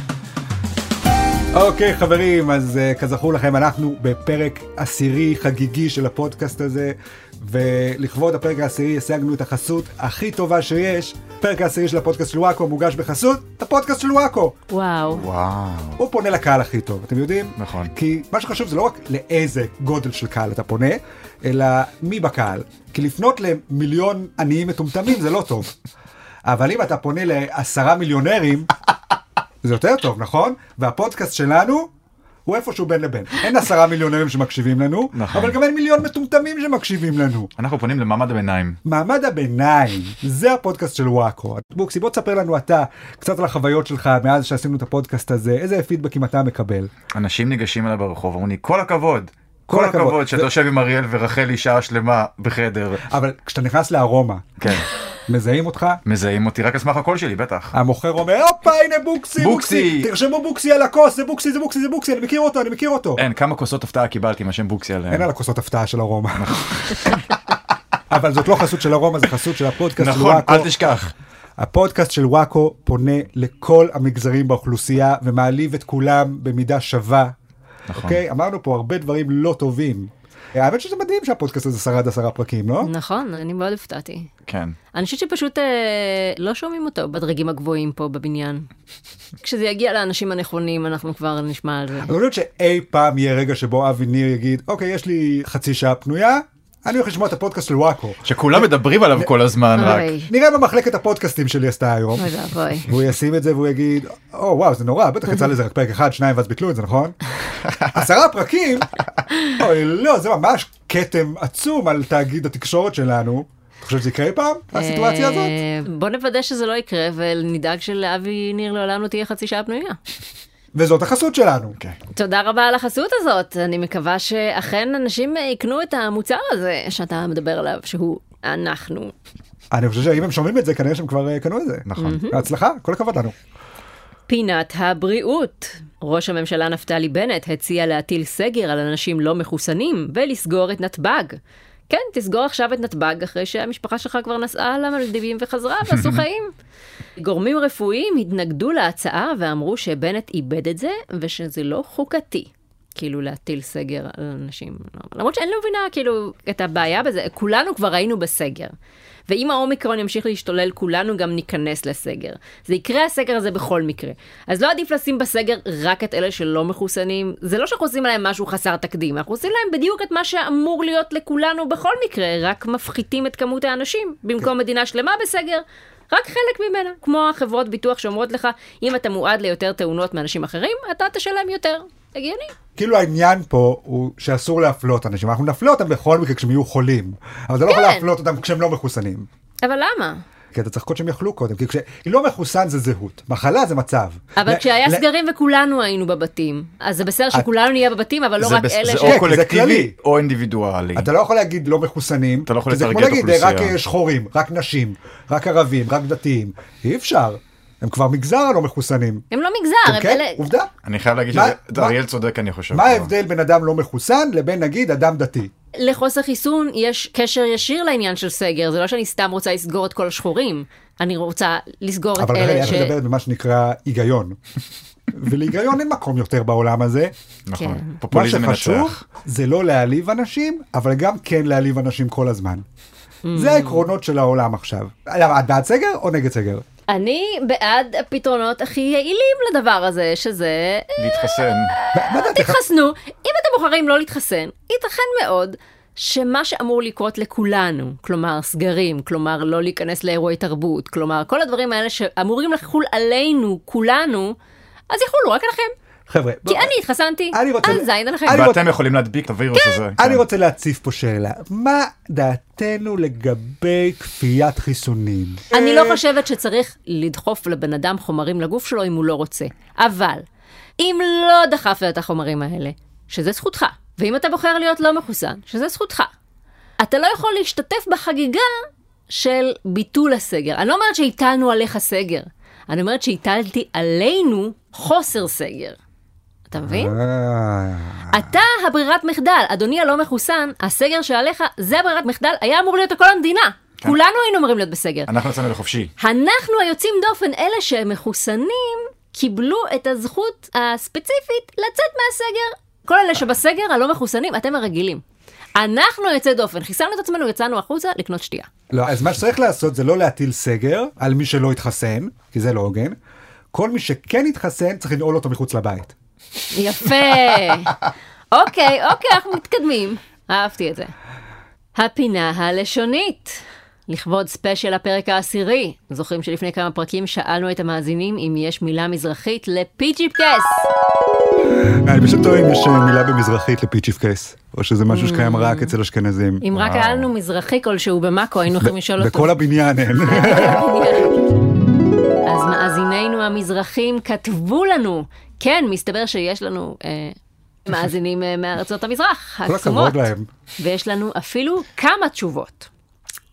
אוקיי חברים, אז uh, כזכור לכם, אנחנו בפרק עשירי חגיגי של הפודקאסט הזה, ולכבוד הפרק העשירי השגנו את החסות הכי טובה שיש. פרק העשירי של הפודקאסט של וואקו מוגש בחסות הפודקאסט של וואקו. וואו. וואו. הוא פונה לקהל הכי טוב, אתם יודעים? נכון. כי מה שחשוב זה לא רק לאיזה גודל של קהל אתה פונה, אלא מי בקהל. כי לפנות למיליון עניים מטומטמים זה לא טוב. אבל אם אתה פונה לעשרה מיליונרים, זה יותר טוב, נכון? והפודקאסט שלנו הוא איפשהו בין לבין. אין עשרה מיליונרים שמקשיבים לנו, נכון. אבל גם אין מיליון מטומטמים שמקשיבים לנו. אנחנו פונים למעמד הביניים. מעמד הביניים, זה הפודקאסט של וואקו. בוקסי, בוא תספר לנו אתה קצת על החוויות שלך מאז שעשינו את הפודקאסט הזה, איזה פידבקים אתה מקבל. אנשים ניגשים אליי ברחוב, אומרים לי, כל הכבוד. כל הכבוד." שאתה יושב עם אריאל ורחלי שעה שלמה בחדר. אבל כשאתה נכנס לארומה, כן. מזהים אותך? מזהים אותי רק על סמך הקול שלי, בטח. המוכר אומר, הופה, הנה בוקסי, בוקסי, בוקסי." תרשמו בוקסי על הכוס, זה בוקסי, זה בוקסי, זה בוקסי, אני מכיר אותו, אני מכיר אותו. אין, כמה כוסות הפתעה קיבלתי עם השם בוקסי עליהם. אין על הכוסות הפתעה של ארומה. אבל זאת לא חסות של ארומה, זה חסות של הפודקאסט של נכון, וואקו. אל תשכח. הפודקאסט של וואקו פונה לכל המגזרים באוכלוסייה ומעליב את כולם במידה שווה. נכון. אוקיי? אמרנו פה הרבה דברים לא טובים. האמת שזה מדהים שהפודקאסט הזה שרד עשרה פרקים, לא? נכון, אני מאוד הפתעתי. כן. אני חושבת שפשוט אה, לא שומעים אותו בדרגים הגבוהים פה בבניין. כשזה יגיע לאנשים הנכונים, אנחנו כבר נשמע על זה. אני חושב שאי פעם יהיה רגע שבו אבי ניר יגיד, אוקיי, יש לי חצי שעה פנויה, אני הולך לשמוע את הפודקאסט של וואקו. שכולם מדברים עליו כל הזמן רק. נראה מה מחלקת הפודקאסטים שלי עשתה היום. אוי ואבוי. והוא ישים את זה והוא יגיד, או וואו זה נורא, בטח יצא לזה רק פרק אחד, שניים ואז ביטלו את זה, נכון? עשרה פרקים? אוי לא, זה ממש כתם עצום על תאגיד התקשורת שלנו. אתה חושב שזה יקרה אי פעם, הסיטואציה הזאת? אה, בוא נוודא שזה לא יקרה ונדאג שלאבי ניר לעולם לא תהיה חצי שעה פנויה. וזאת החסות שלנו. כן. תודה רבה על החסות הזאת, אני מקווה שאכן אנשים יקנו את המוצר הזה שאתה מדבר עליו, שהוא אנחנו. אני חושב שאם הם שומעים את זה, כנראה שהם כבר אה, קנו את זה. נכון. בהצלחה, כל הכבוד לנו. פינת הבריאות. ראש הממשלה נפתלי בנט הציע להטיל סגר על אנשים לא מחוסנים ולסגור את נתב"ג. כן, תסגור עכשיו את נתב"ג אחרי שהמשפחה שלך כבר נסעה למלדיבים וחזרה ועשו חיים. גורמים רפואיים התנגדו להצעה ואמרו שבנט איבד את זה ושזה לא חוקתי. כאילו להטיל סגר על אנשים. למרות שאני לא מבינה כאילו את הבעיה בזה, כולנו כבר היינו בסגר. ואם האומיקרון ימשיך להשתולל, כולנו גם ניכנס לסגר. זה יקרה הסגר הזה בכל מקרה. אז לא עדיף לשים בסגר רק את אלה שלא מחוסנים. זה לא שאנחנו עושים להם משהו חסר תקדים, אנחנו עושים להם בדיוק את מה שאמור להיות לכולנו בכל מקרה, רק מפחיתים את כמות האנשים. במקום מדינה שלמה בסגר, רק חלק ממנה. כמו החברות ביטוח שאומרות לך, אם אתה מועד ליותר תאונות מאנשים אחרים, אתה תשלם יותר. הגיוני. כאילו העניין פה הוא שאסור להפלות אנשים, אנחנו נפלה אותם בכל מקרה כשהם יהיו חולים, אבל אתה לא יכול כן. להפלות אותם כשהם לא מחוסנים. אבל למה? כי אתה צריך לחכות שהם יחלו קודם, כי כשלא מחוסן זה זהות, מחלה זה מצב. אבל ל- כשהיה ל- סגרים וכולנו היינו בבתים, אז זה בסדר שכולנו נהיה בבתים, אבל לא זה רק בס- אלה זה ש... כן, או זה קולקטיבי כללי. או אינדיבידואלי. אתה לא יכול להגיד לא מחוסנים, אתה לא יכול כי זה כמו להגיד רק אוכלוסייה. אה, שחורים, רק נשים, רק ערבים, רק דתיים, אי אפשר, הם כבר מגזר הלא מחוסנים. הם לא מגזר, הם כן, אלה... עובדה. אני חייב להגיד מה- שזה, מה- אריאל צודק אני חושב. מה. ההבדל בין אדם לא מחוסן לבין נגיד אדם דתי? לחוסר חיסון יש קשר ישיר לעניין של סגר, זה לא שאני סתם רוצה לסגור את כל השחורים, אני רוצה לסגור את אבל רגע, אלה את ש... מדברת במה שנקרא היגיון. ולהיגיון אין מקום יותר בעולם הזה. נכון. כן. מה פופוליזם שחשוב מנצח. זה לא להעליב אנשים, אבל גם כן להעליב אנשים כל הזמן. Mm. זה העקרונות של העולם עכשיו. את בעד סגר או נגד סגר? אני בעד הפתרונות הכי יעילים לדבר הזה, שזה... להתחסן. מה- מה דעתך? תתחסנו. אם אתם בוחרים לא להתחסן, ייתכן מאוד שמה שאמור לקרות לכולנו, כלומר סגרים, כלומר לא להיכנס לאירועי תרבות, כלומר כל הדברים האלה שאמורים לחול עלינו, כולנו, אז יחולו רק עליכם. חבר'ה, כי אני התחסנתי, אני רוצה- אז זין עליכם. ואתם יכולים להדביק את הווירוס הזה. אני כן. רוצה להציף פה שאלה. מה דעתנו לגבי כפיית חיסונים? אני לא חושבת שצריך לדחוף לבן אדם חומרים לגוף שלו אם הוא לא רוצה. אבל, אם לא דחפת את החומרים האלה, שזה זכותך, ואם אתה בוחר להיות לא מחוסן, שזה זכותך, אתה לא יכול להשתתף בחגיגה של ביטול הסגר. אני לא אומרת שהטלנו עליך סגר, אני אומרת שהטלתי עלינו חוסר סגר. אתה מבין? אה, אתה הברירת מחדל, אדוני הלא מחוסן, הסגר שעליך זה הברירת מחדל, היה אמור להיות לכל המדינה. כולנו היינו אמורים להיות בסגר. אנחנו יצאנו לחופשי. אנחנו היוצאים דופן, אלה שמחוסנים, קיבלו את הזכות הספציפית לצאת מהסגר. כל אלה שבסגר, הלא מחוסנים, אתם הרגילים. אנחנו יוצאי דופן, חיסלנו את עצמנו, יצאנו החוצה לקנות שתייה. לא, אז מה שצריך לעשות זה לא להטיל סגר על מי שלא התחסן, כי זה לא הוגן. כל מי שכן התחסן צריך לנעול אותו מחוץ לבית. יפה. אוקיי, אוקיי, אנחנו מתקדמים. אהבתי את זה. הפינה הלשונית. לכבוד ספיישל הפרק העשירי. זוכרים שלפני כמה פרקים שאלנו את המאזינים אם יש מילה מזרחית לפיצ'יפקס? אני פשוט טועה אם יש אה, מילה במזרחית לפיצ'יפקס, או שזה משהו שקיים רק אצל אשכנזים. אם רק היה לנו מזרחי כלשהו במאקו, היינו יכולים לשאול אותו. בכל הבניין אין. אז מאזינינו המזרחים כתבו לנו. כן, מסתבר שיש לנו אה, מאזינים אה, מארצות המזרח, כל הקסומות. הכבוד להם. ויש לנו אפילו כמה תשובות.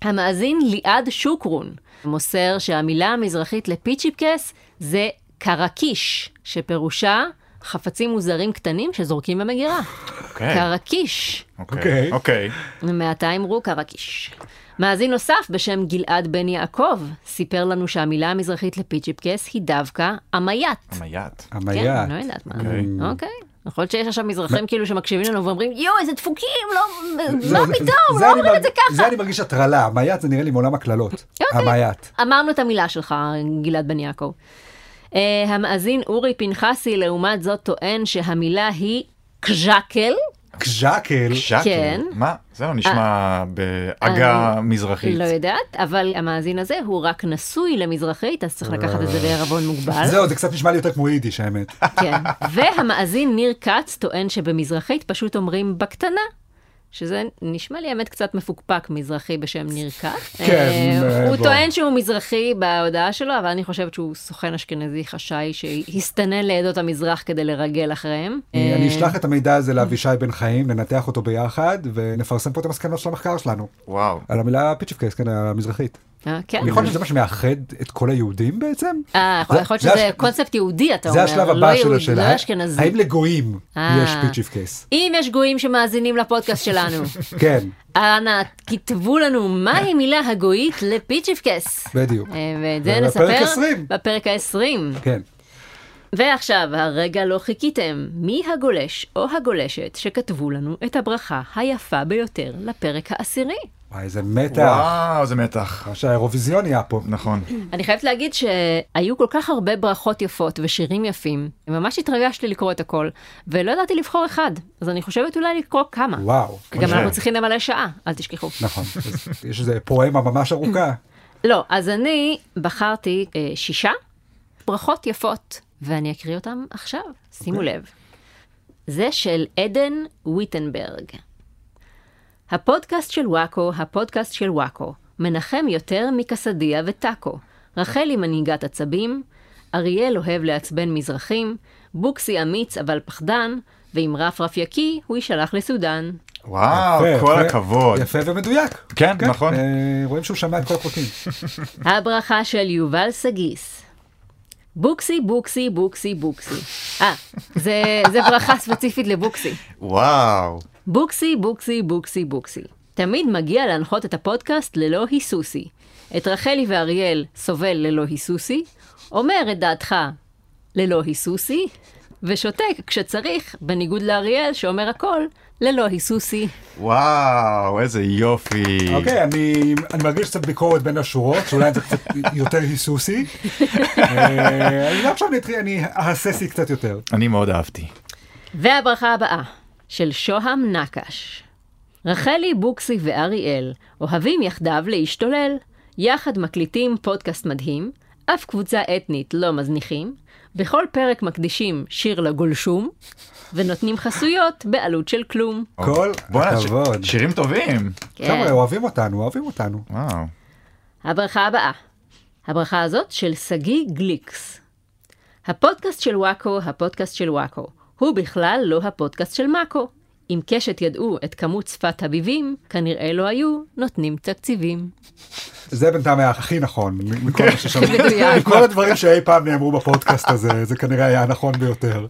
המאזין ליעד שוקרון מוסר שהמילה המזרחית לפיצ'יפקס זה קרקיש, שפירושה חפצים מוזרים קטנים שזורקים במגירה. אוקיי. קרקיש. אוקיי. אוקיי. מעתה אמרו קרקיש. מאזין נוסף בשם גלעד בן יעקב סיפר לנו שהמילה המזרחית לפיצ'יפקס היא דווקא עמייט. המייט. כן, המייט. אני לא יודעת מה. אוקיי. אוקיי. יכול להיות שיש עכשיו מזרחים כאילו שמקשיבים לנו ואומרים יואו איזה דפוקים, לא, פתאום, לא אומרים את זה ככה. זה אני מרגיש הטרלה, המייט זה נראה לי מעולם הקללות. אוקיי. המייט. אמרנו את המילה שלך, גלעד בן יעקב. Uh, המאזין אורי פנחסי לעומת זאת טוען שהמילה היא קז'קל, קז'קל. כן. מה? זה לא נשמע בעגה מזרחית. לא יודעת, אבל המאזין הזה הוא רק נשוי למזרחית, אז צריך לקחת את זה בערבון מוגבל. זהו, זה קצת נשמע לי יותר כמו יידיש, האמת. כן. והמאזין ניר כץ טוען שבמזרחית פשוט אומרים בקטנה. שזה נשמע לי האמת קצת מפוקפק מזרחי בשם ניר כץ. כן, אה, אה, הוא. טוען שהוא מזרחי בהודעה שלו, אבל אני חושבת שהוא סוכן אשכנזי חשאי שהסתנן לעדות המזרח כדי לרגל אחריהם. אני אה, אשלח את המידע הזה לאבישי בן חיים, ננתח אותו ביחד, ונפרסם פה את המסקנות של המחקר שלנו. וואו. על המילה פיצ'יפקייס, כן, המזרחית. אה, כן. יכול להיות שזה מה שמאחד את כל היהודים בעצם? אה, יכול להיות זה שזה קונספט יהודי, אתה אומר. זה השלב לא הבא של השאלה. לא אשכנזי. האם לגויים אה. יש פיצ'יפקייס? אם יש גויים שמאזינים לפודקאסט שלנו, כן, אנא כתבו לנו מהי מילה הגויית לפיצ'יפקס. בדיוק. אה, ואת זה נספר בפרק 20. בפרק ה-20. כן. ועכשיו, הרגע לא חיכיתם. מי הגולש או הגולשת שכתבו לנו את הברכה היפה ביותר לפרק העשירי? וואי, איזה מתח. וואו, איזה מתח. מה שהאירוויזיון נהיה פה. נכון. אני חייבת להגיד שהיו כל כך הרבה ברכות יפות ושירים יפים, ממש התרגשתי לקרוא את הכל, ולא ידעתי לבחור אחד, אז אני חושבת אולי לקרוא כמה. וואו. כי גם. אנחנו צריכים למלא שעה, אל תשכחו. נכון. יש איזה פואמה ממש ארוכה. לא, אז אני בחרתי אה, שישה ברכות יפות, ואני אקריא אותם עכשיו, שימו אוקיי. לב. זה של עדן ויטנברג. הפודקאסט של וואקו, הפודקאסט של וואקו, מנחם יותר מקסדיה וטאקו. רחל היא מנהיגת עצבים, אריאל אוהב לעצבן מזרחים, בוקסי אמיץ אבל פחדן, ועם רפרף יקי הוא יישלח לסודאן. וואו, יפה, כל יפה. הכבוד. יפה ומדויק. כן, נכון. אה, רואים שהוא שמע את כל הפרקים. הברכה של יובל סגיס. בוקסי, בוקסי, בוקסי, בוקסי. אה, זה, זה ברכה ספציפית לבוקסי. וואו. בוקסי, בוקסי, בוקסי, בוקסי. תמיד מגיע להנחות את הפודקאסט ללא היסוסי. את רחלי ואריאל סובל ללא היסוסי, אומר את דעתך ללא היסוסי, ושותק כשצריך, בניגוד לאריאל שאומר הכל ללא היסוסי. וואו, איזה יופי. אוקיי, אני אני מרגיש קצת ביקורת בין השורות, שאולי זה קצת יותר היסוסי. אה, אני עכשיו אני- אני אהססי קצת יותר. אני מאוד אהבתי. והברכה הבאה, של שוהם נקש. רחלי, בוקסי ואריאל אוהבים יחדיו להשתולל, יחד מקליטים פודקאסט מדהים, אף קבוצה אתנית לא מזניחים, בכל פרק מקדישים שיר לגולשום, ונותנים חסויות בעלות של כלום. כל הכבוד. שירים טובים. כן. חבר'ה, אוהבים אותנו, אוהבים אותנו. וואו. הברכה הבאה. הברכה הזאת של שגיא גליקס. הפודקאסט של וואקו, הפודקאסט של וואקו. הוא בכלל לא הפודקאסט של מאקו. אם קשת ידעו את כמות שפת הביבים, כנראה לא היו נותנים תקציבים. זה בינתיים היה הכי נכון מכל מה ששמעתי. מכל הדברים שאי פעם נאמרו בפודקאסט הזה, זה כנראה היה הנכון ביותר.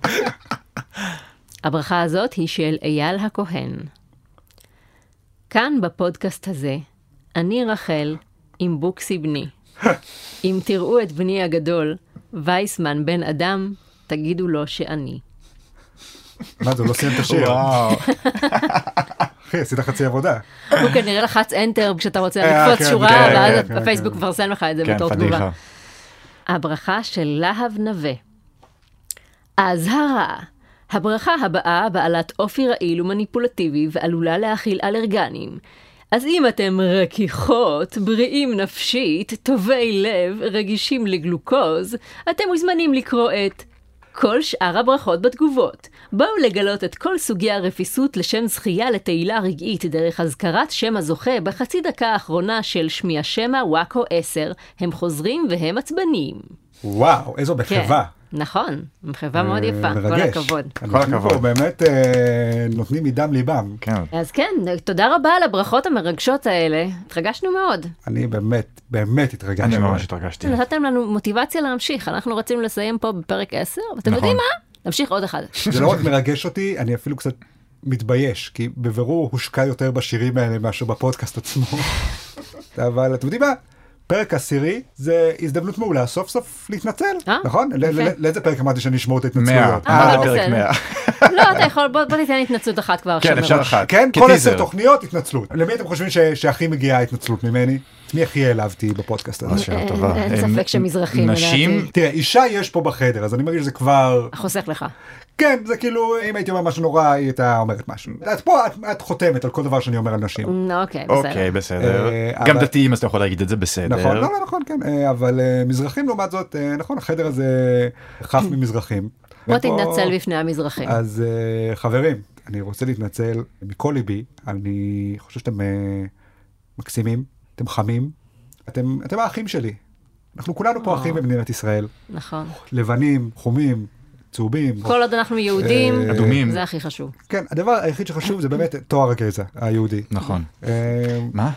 הברכה הזאת היא של אייל הכהן. כאן בפודקאסט הזה, אני רחל עם בוקסי בני. אם תראו את בני הגדול, וייסמן בן אדם, תגידו לו שאני. מה זה, הוא לא סיים את השיר. וואו. אחי, עשית חצי עבודה. הוא כנראה לחץ enter כשאתה רוצה אה, לקפוץ כן, שורה, כן, ואז כן, הפייסבוק כן. מפרסם לך את זה כן, בתור. תגובה. הברכה של להב נווה. אזהרה, הברכה הבאה בעלת אופי רעיל ומניפולטיבי ועלולה להכיל אלרגנים. אז אם אתם רכיכות, בריאים נפשית, טובי לב, רגישים לגלוקוז, אתם מוזמנים לקרוא את כל שאר הברכות בתגובות. בואו לגלות את כל סוגי הרפיסות לשם זכייה לתהילה רגעית דרך הזכרת שם הזוכה בחצי דקה האחרונה של שמי השמע וואקו 10. הם חוזרים והם עצבניים. וואו, איזו מחווה. נכון, מחווה מאוד אה, יפה, כל. הכבוד. אנשים הכבוד. באמת אה, נותנים מדם ליבם. כן. אז כן, תודה רבה על הברכות המרגשות האלה, התרגשנו מאוד. אני באמת, באמת התרגשתי. אני. ממש התרגשתי. נתתם לנו מוטיבציה להמשיך, אנחנו רצינו לסיים פה בפרק 10, ואתם נכון. יודעים מה? נמשיך עוד אחד. זה לא רק מרגש אותי, אני אפילו קצת מתבייש, כי בבירור הושקע יותר בשירים האלה מאשר בפודקאסט עצמו. אבל אתם יודעים מה? פרק עשירי זה הזדמנות מעולה סוף סוף להתנצל, אה? נכון? לאיזה פרק אמרתי שאני אשמור את. ההתנצלויות? אה, מה אבל לפרק בסדר. 100? לא, אתה יכול, בוא תיתן התנצלות אחת כבר עכשיו כן, אפשר מראש. אחת. כן, כל. עשר תוכניות התנצלות. למי אתם חושבים שהכי מגיעה ההתנצלות ממני? מי הכי העלבתי בפודקאסט הזה? שאלה אין- טובה. אין ספק שמזרחים, נשים? תראה, אישה יש פה בחדר, אז אני מרגיש שזה כבר חוסך לך. כן, זה כאילו, אם הייתי אומר משהו נורא, היא הייתה אומרת משהו. את פה, את, את חותמת על כל דבר שאני אומר על נשים. אוקיי, בסדר. אוקיי, בסדר. אה, גם אבל- דתיים אז אתה יכול להגיד את זה בסדר. נכון, לא, לא, נכון, כן, אה, אבל אה, מזרחים לעומת זאת, אה, נכון, החדר הזה חף ממזרחים. בוא תתנצל בפני המזרחים. אז אה, חברים, אני רוצה להתנצל מכל ליבי, אני חושב שאתם אה, מקסימים, אתם חמים, אתם, אתם האחים שלי. אנחנו כולנו פה. אחים במדינת ישראל. נכון. לבנים, חומים, צהובים. כל עוד אנחנו יהודים, אה, אדומים. זה הכי חשוב. כן, הדבר היחיד שחשוב זה באמת תואר הגזע היהודי. נכון. אה, מה?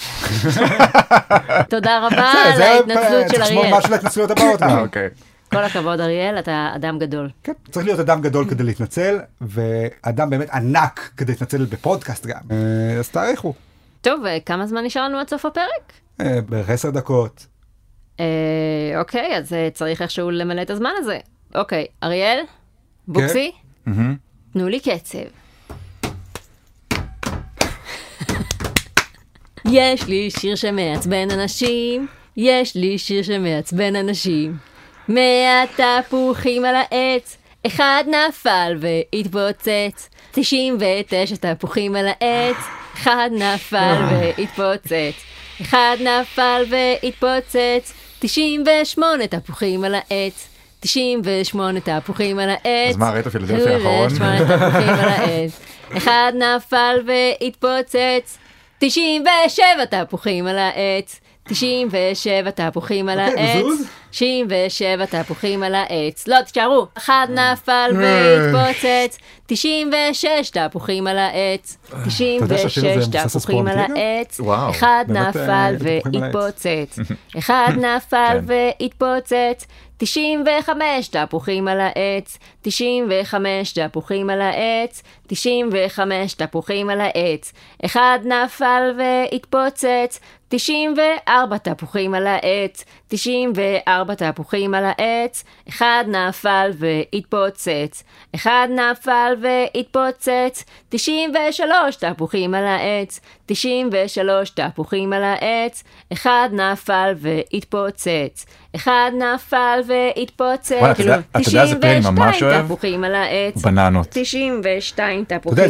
תודה רבה זה- על ההתנצלות של צריך לשמור אריאל. משהו להתנצלויות הבאות. אוקיי. כל הכבוד אריאל, אתה אדם גדול. כן, צריך להיות אדם גדול כדי להתנצל, ואדם באמת ענק כדי להתנצל בפודקאסט גם. אה, אז תעריכו. טוב, וכמה זמן נשאר לנו עד סוף הפרק? בערך עשר דקות. אוקיי, אז צריך איכשהו למלא את הזמן הזה. אוקיי, אריאל? בוקסי? מהמם. תנו לי קצב. יש לי שיר שמעצבן אנשים, יש לי שיר שמעצבן אנשים. מאה תפוחים על העץ, אחד נפל והתפוצץ. 99 תפוחים על העץ, אחד נפל והתפוצץ. אחד נפל והתפוצץ, 98 תפוחים על העץ. 98 תפוחים על העץ. אז מה, ראית פילדלפי האחרון? 98 תפוחים על העץ. אחד נפל והתפוצץ. 97 תפוחים על העץ. 97 תפוחים על אוקיי, העץ. נזוז? 97 תפוחים על העץ. לא, תישארו. אחד נפל והתפוצץ. 96 תפוחים על העץ. יודע שהשיר הזה 96 מבוסס על תפוחים על כן? העץ. וואו, אחד נפל אה, על העץ. והתפוצץ. אחד נפל. והתפוצץ. 95 תפוחים על העץ, 95 תפוחים על העץ, 95 תפוחים על העץ. אחד נפל והתפוצץ, 94 תפוחים על העץ, 94 תפוחים על העץ. אחד נפל והתפוצץ, אחד נפל והתפוצץ, 93 תפוחים על העץ, 93 תפוחים על העץ. אחד נפל והתפוצץ, אחד נפל והתפוצץ. וואלה, ממש 92 אוהב? תפוחים על העץ. בננות. 92 יודע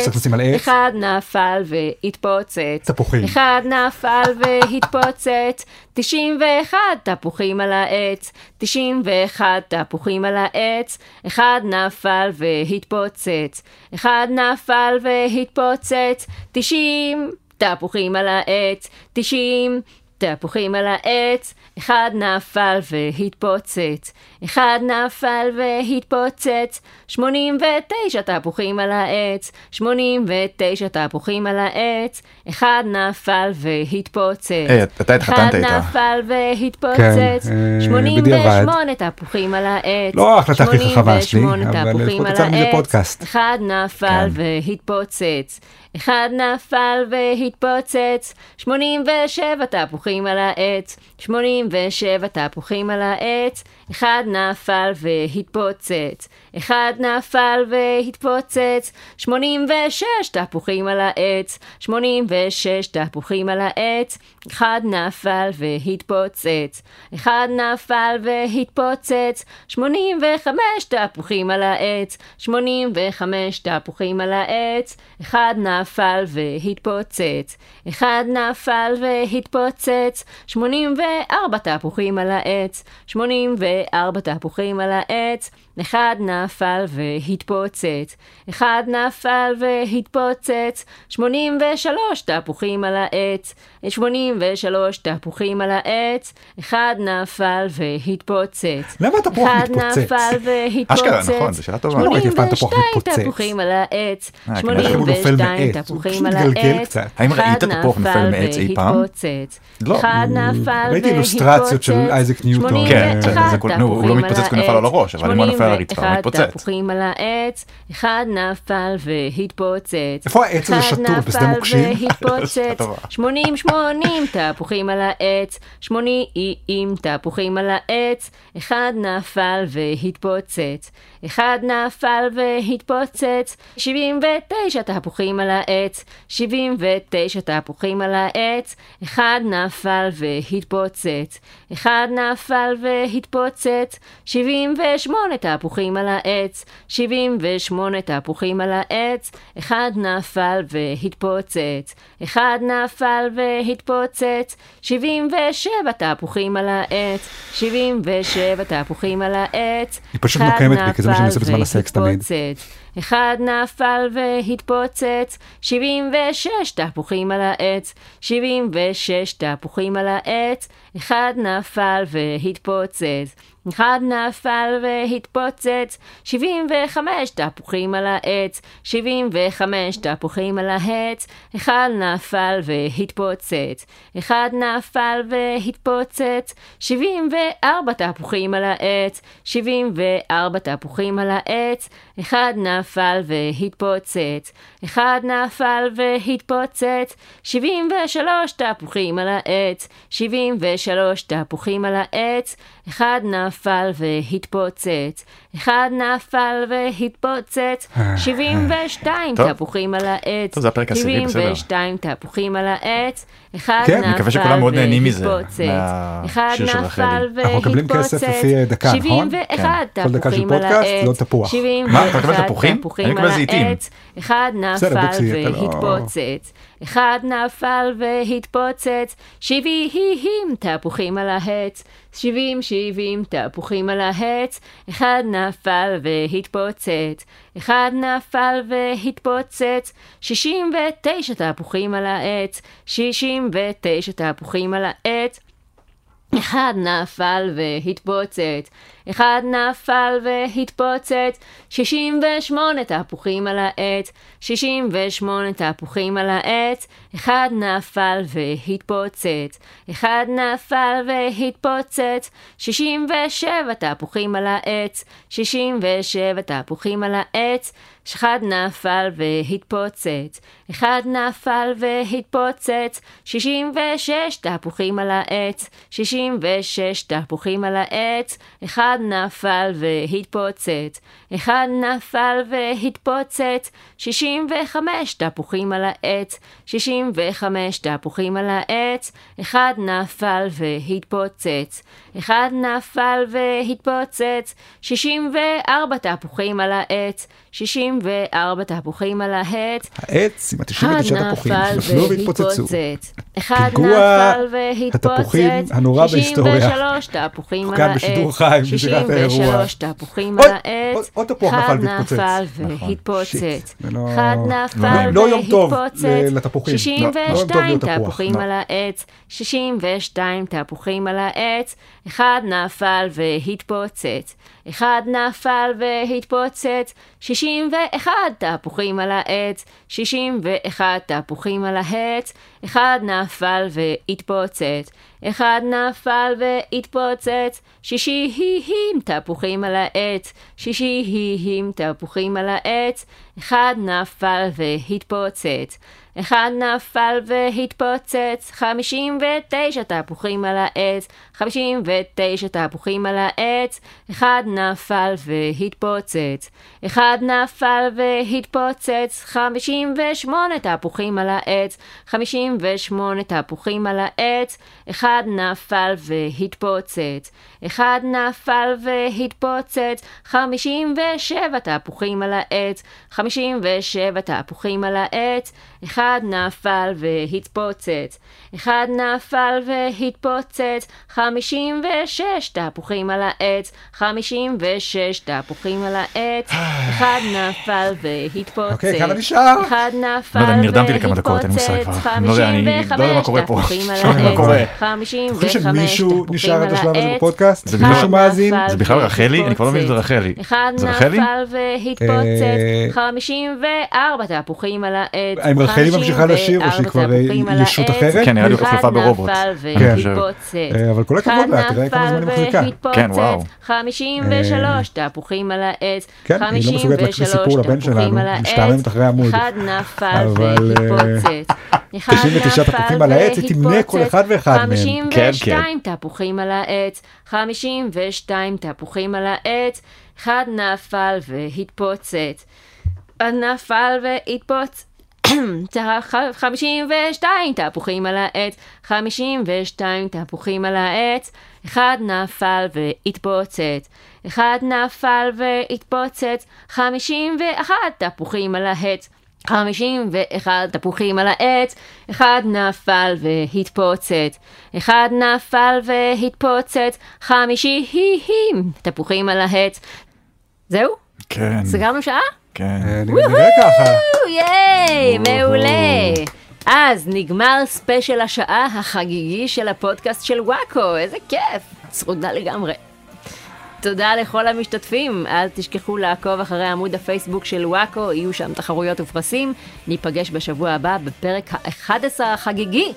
תפוחים על העץ. אחד נפל והתפוצץ. תפוחים. אחד נפל והתפוצץ. 91 תפוחים על העץ. 91 תפוחים על העץ. אחד נפל והתפוצץ. אחד נפל והתפוצץ. 90 תפוחים על העץ. 90 תפוחים על העץ, אחד נפל והתפוצץ, אחד נפל והתפוצץ, 89 תפוחים על העץ, 89 תפוחים על העץ, אחד נפל והתפוצץ. היי, אתה התחתנת איתה. אחד נפל והתפוצץ, כן, אה, 88 תפוחים על העץ, לא ההחלטה הכי חכמה שלי, 88 אבל תפוחים לפחות על יצא מזה פודקאסט. אחד נפל והתפוצץ. אחד נפל והתפוצץ. 87 תפוחים על העץ. 87 תפוחים על העץ. אחד נפל והתפוצץ. אחד נפל והתפוצץ. 86 תפוחים על העץ. 86 תפוחים על העץ. אחד נפל והתפוצץ. אחד נפל והתפוצץ. 85 תפוחים על העץ. 85 תפוחים על העץ. אחד נפל והתפוצץ. אחד נפל והתפוצץ. 84 תפוחים על העץ. 84 תפוחים על העץ. אחד נפל והתפוצץ. אחד נפל והתפוצץ. 83 תפוחים על העץ. 83 תפוחים על העץ. אחד נפל והתפוצץ. למה התפוח אחד מתפוצץ? נפל והתפוצץ. אשכרה, נכון, זו שאלה טובה. לא ראיתי אף פעם תפוח 82 מתפוצץ. תפוחים על העץ. אה, כן, איך הוא נופל 82 מעץ? הוא תפוחים על העץ. האם ראית אחד תפוח נופל נפל מעץ אי פעם? והתפוצץ. לא. אחד נפל ראיתי אילוסטרציות של והתפוצץ. אייזק ניוטון. 81 כן, נו, הוא לא מתפוצץ כי הוא נפל על. הראש, אבל אם הוא נופל על הרצפה, הוא 81 מתפוצץ. תפוחים על העץ. אחד נפל והתפוצץ. איפה העץ הזה אחד שתול? בשדה נפל מוקשים? והתפוצץ. טובה. 80 80 תפוחים על העץ, 80 תפוחים על העץ, אחד נפל והתפוצץ, אחד נפל והתפוצץ, 79 תפוחים על העץ, 79 תפוחים על העץ, אחד נפל והתפוצץ, אחד נפל והתפוצץ, 78 תפוחים על העץ, 78 תפוחים על העץ, אחד נפל והתפוצץ, אחד נפל והתפוצץ, 77 תפוחים על העץ, 77 תפוחים על העץ, היא פשוט אחד נוקמת בי, כי זה מה שאני נפל עושה בזמן הסקס תמיד. אחד נפל והתפוצץ, 76 תפוחים על העץ, 76 תפוחים על העץ, אחד נפל והתפוצץ. אחד נפל והתפוצץ, 75 תפוחים על העץ, 75 תפוחים על העץ, אחד נפל והתפוצץ. אחד נפל והתפוצץ, 74 תפוחים על העץ, 74 תפוחים על העץ, אחד נפל והתפוצץ. אחד נפל והתפוצץ, 73 תפוחים על העץ, 73 תפוחים על העץ, אחד נפל והתפוצץ. אחד נפל והתפוצץ, 72 טוב. תפוחים על העץ, טוב, זה הפרק העשירי, בסדר. 72 תפוחים על העץ, אחד כן, נפל אני מקווה שכולם מאוד נהנים מזה, והתפוצץ. מהשיר אחד של רחלי. נפל אנחנו מקבלים כסף והתפוצץ, לפי דקה, נכון? 71 כן. כל דקה של תפוחים על העץ, לא תפוח. 71 מה, אתה מקבל תפוחים? על. העץ, אחד נפל לא- והתפוצץ, אחד נפל והתפוצץ, שבעים תפוחים על העץ, שבעים שבעים תפוחים על העץ, אחד נפל והתפוצץ, אחד נפל והתפוצץ, שישים ותשע תפוחים על העץ, שישים ותשע תפוחים על העץ, אחד נפל והתפוצץ, אחד נפל והתפוצץ, 68 תפוחים על העץ, 68 תפוחים על העץ, אחד נפל והתפוצץ, אחד נפל והתפוצץ, 67 תפוחים על העץ, 67 תפוחים על העץ, אחד נפל והתפוצץ, אחד נפל והתפוצץ, 66 תפוחים על העץ, 66 תפוחים על העץ, אחד נפל והתפוצץ, אחד נפל והתפוצץ, 65 תפוחים על העץ, 65 תפוחים על העץ, אחד נפל והתפוצץ, אחד נפל והתפוצץ, 64 תפוחים על העץ, 64 תפוחים על העץ, העץ ה-99 אחד תפוחים נפל שנפלו והתפוצצו. אחד נפל והתפוצץ. התפוחים הנורא בהיסטוריה. 63 תפוחים על כאן העץ. בשידור חי מזירת האירוע. 63 תפוחים על העץ. אחד נפל והתפוצץ. נכון, לא- אחד לא- נפל לא והתפוצץ. ל- לתפוחים. לא- לא יום טוב 62 להיות תפוח, תפוחים לא. על העץ. 62 תפוחים על העץ. אחד נפל והתפוצץ. אחד נפל והתפוצץ. 61 תפוחים על העץ. 61 תפוחים על העץ. אחד נפל והתפוצץ. אחד נפל והתפוצץ. שישים תפוחים על העץ. שישים תפוחים על העץ. אחד נפל והתפוצץ. אחד נפל והתפוצץ, 59 תפוחים על העץ, 59 תפוחים על העץ, אחד נפל והתפוצץ. אחד נפל והתפוצץ, 58 תפוחים על העץ, 58 תפוחים על העץ, אחד נפל והתפוצץ. אחד נפל והתפוצץ, 57 תפוחים על העץ, 57 תפוחים על העץ, אחד נפל והתפוצץ. אחד נפל והתפוצץ, 56 תפוחים על העץ, 56 תפוחים על העץ, אחד נפל והתפוצץ. אוקיי, כמה נשאר? אחד נפל לא יודע, אני נרדמתי לכמה דקות, אין לי מושג והתפוצץ, כבר. אני לא יודע, אני לא יודע מה קורה פה. 55 לא יודע מה קורה. תפוחים על חושב העץ, 55 שמישהו תפוחים על השלב הזה העץ, בפודקאסט? זה אחד מישהו מאזין? זה בכלל רחלי? אני כבר לא מבין אם זה. רחלי. אחד? נפל והתפוצץ, אה, 54 תפוחים על העץ. האם רחלי ממשיכה לשיר או שהיא 54 כבר, אה, תפוחים על ישות העץ. אחרת? כן, נראה לי הוחלפה ברובוט. והתפוצץ. אה, אבל כל הכבוד לה, תראה כמה זמן היא מחזיקה. כן, וואו. 53 תפוחים על העץ. כן, היא לא מסוגלת להקריא סיפור לבן 53 שלנו, תפוחים על העץ. משתעממת אחרי עמוד. אחד נפל אה, והתפוצץ. אחד 99 נפל תפוחים על העץ, היא תמנה כל. אחד ואחד מהם. 52 תפוחים על העץ. 52 תפוחים על העץ. אחד נפל והתפוצץ. נפל והתפוצץ. חמישים ושתיים תפוחים על העץ, חמישים ושתיים תפוחים על העץ, אחד נפל והתפוצץ, אחד נפל והתפוצץ, חמישים ואחת תפוחים על העץ. חמישים ואחד תפוחים על העץ, אחד נפל והתפוצץ, אחד נפל והתפוצץ, חמישים תפוחים על העץ. זהו? כן. סגרנו שעה? כן. אה, נראה ככה. ייי, מעולה. אז נגמר ספיישל השעה החגיגי של הפודקאסט של וואקו, איזה כיף, צרודה לגמרי. תודה לכל המשתתפים, אל תשכחו לעקוב אחרי עמוד הפייסבוק של וואקו, יהיו שם תחרויות ופרסים. ניפגש בשבוע הבא בפרק ה-11 החגיגי.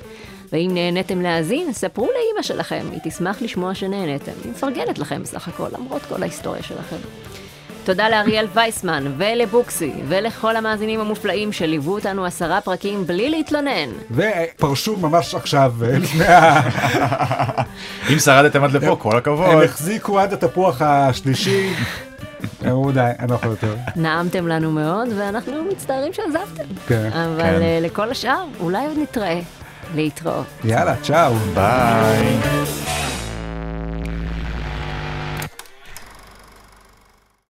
ואם נהניתם להאזין, ספרו לאימא שלכם, היא תשמח לשמוע שנהניתם. היא מפרגנת לכם בסך הכל, למרות כל ההיסטוריה שלכם. תודה לאריאל וייסמן ולבוקסי ולכל המאזינים המופלאים שליוו אותנו עשרה פרקים בלי להתלונן. ופרשו ממש עכשיו אה, לפני ה... אם שרדתם עד לפה, כל הם הכבוד. החזיקו עד התפוח השלישי. אמרו די, אני לא יכול יותר. נעמתם לנו מאוד ואנחנו מצטערים שעזבתם. כן. אבל כן. אה, לכל השאר, אולי עוד נתראה. להתראות. יאללה, צ'או. ביי.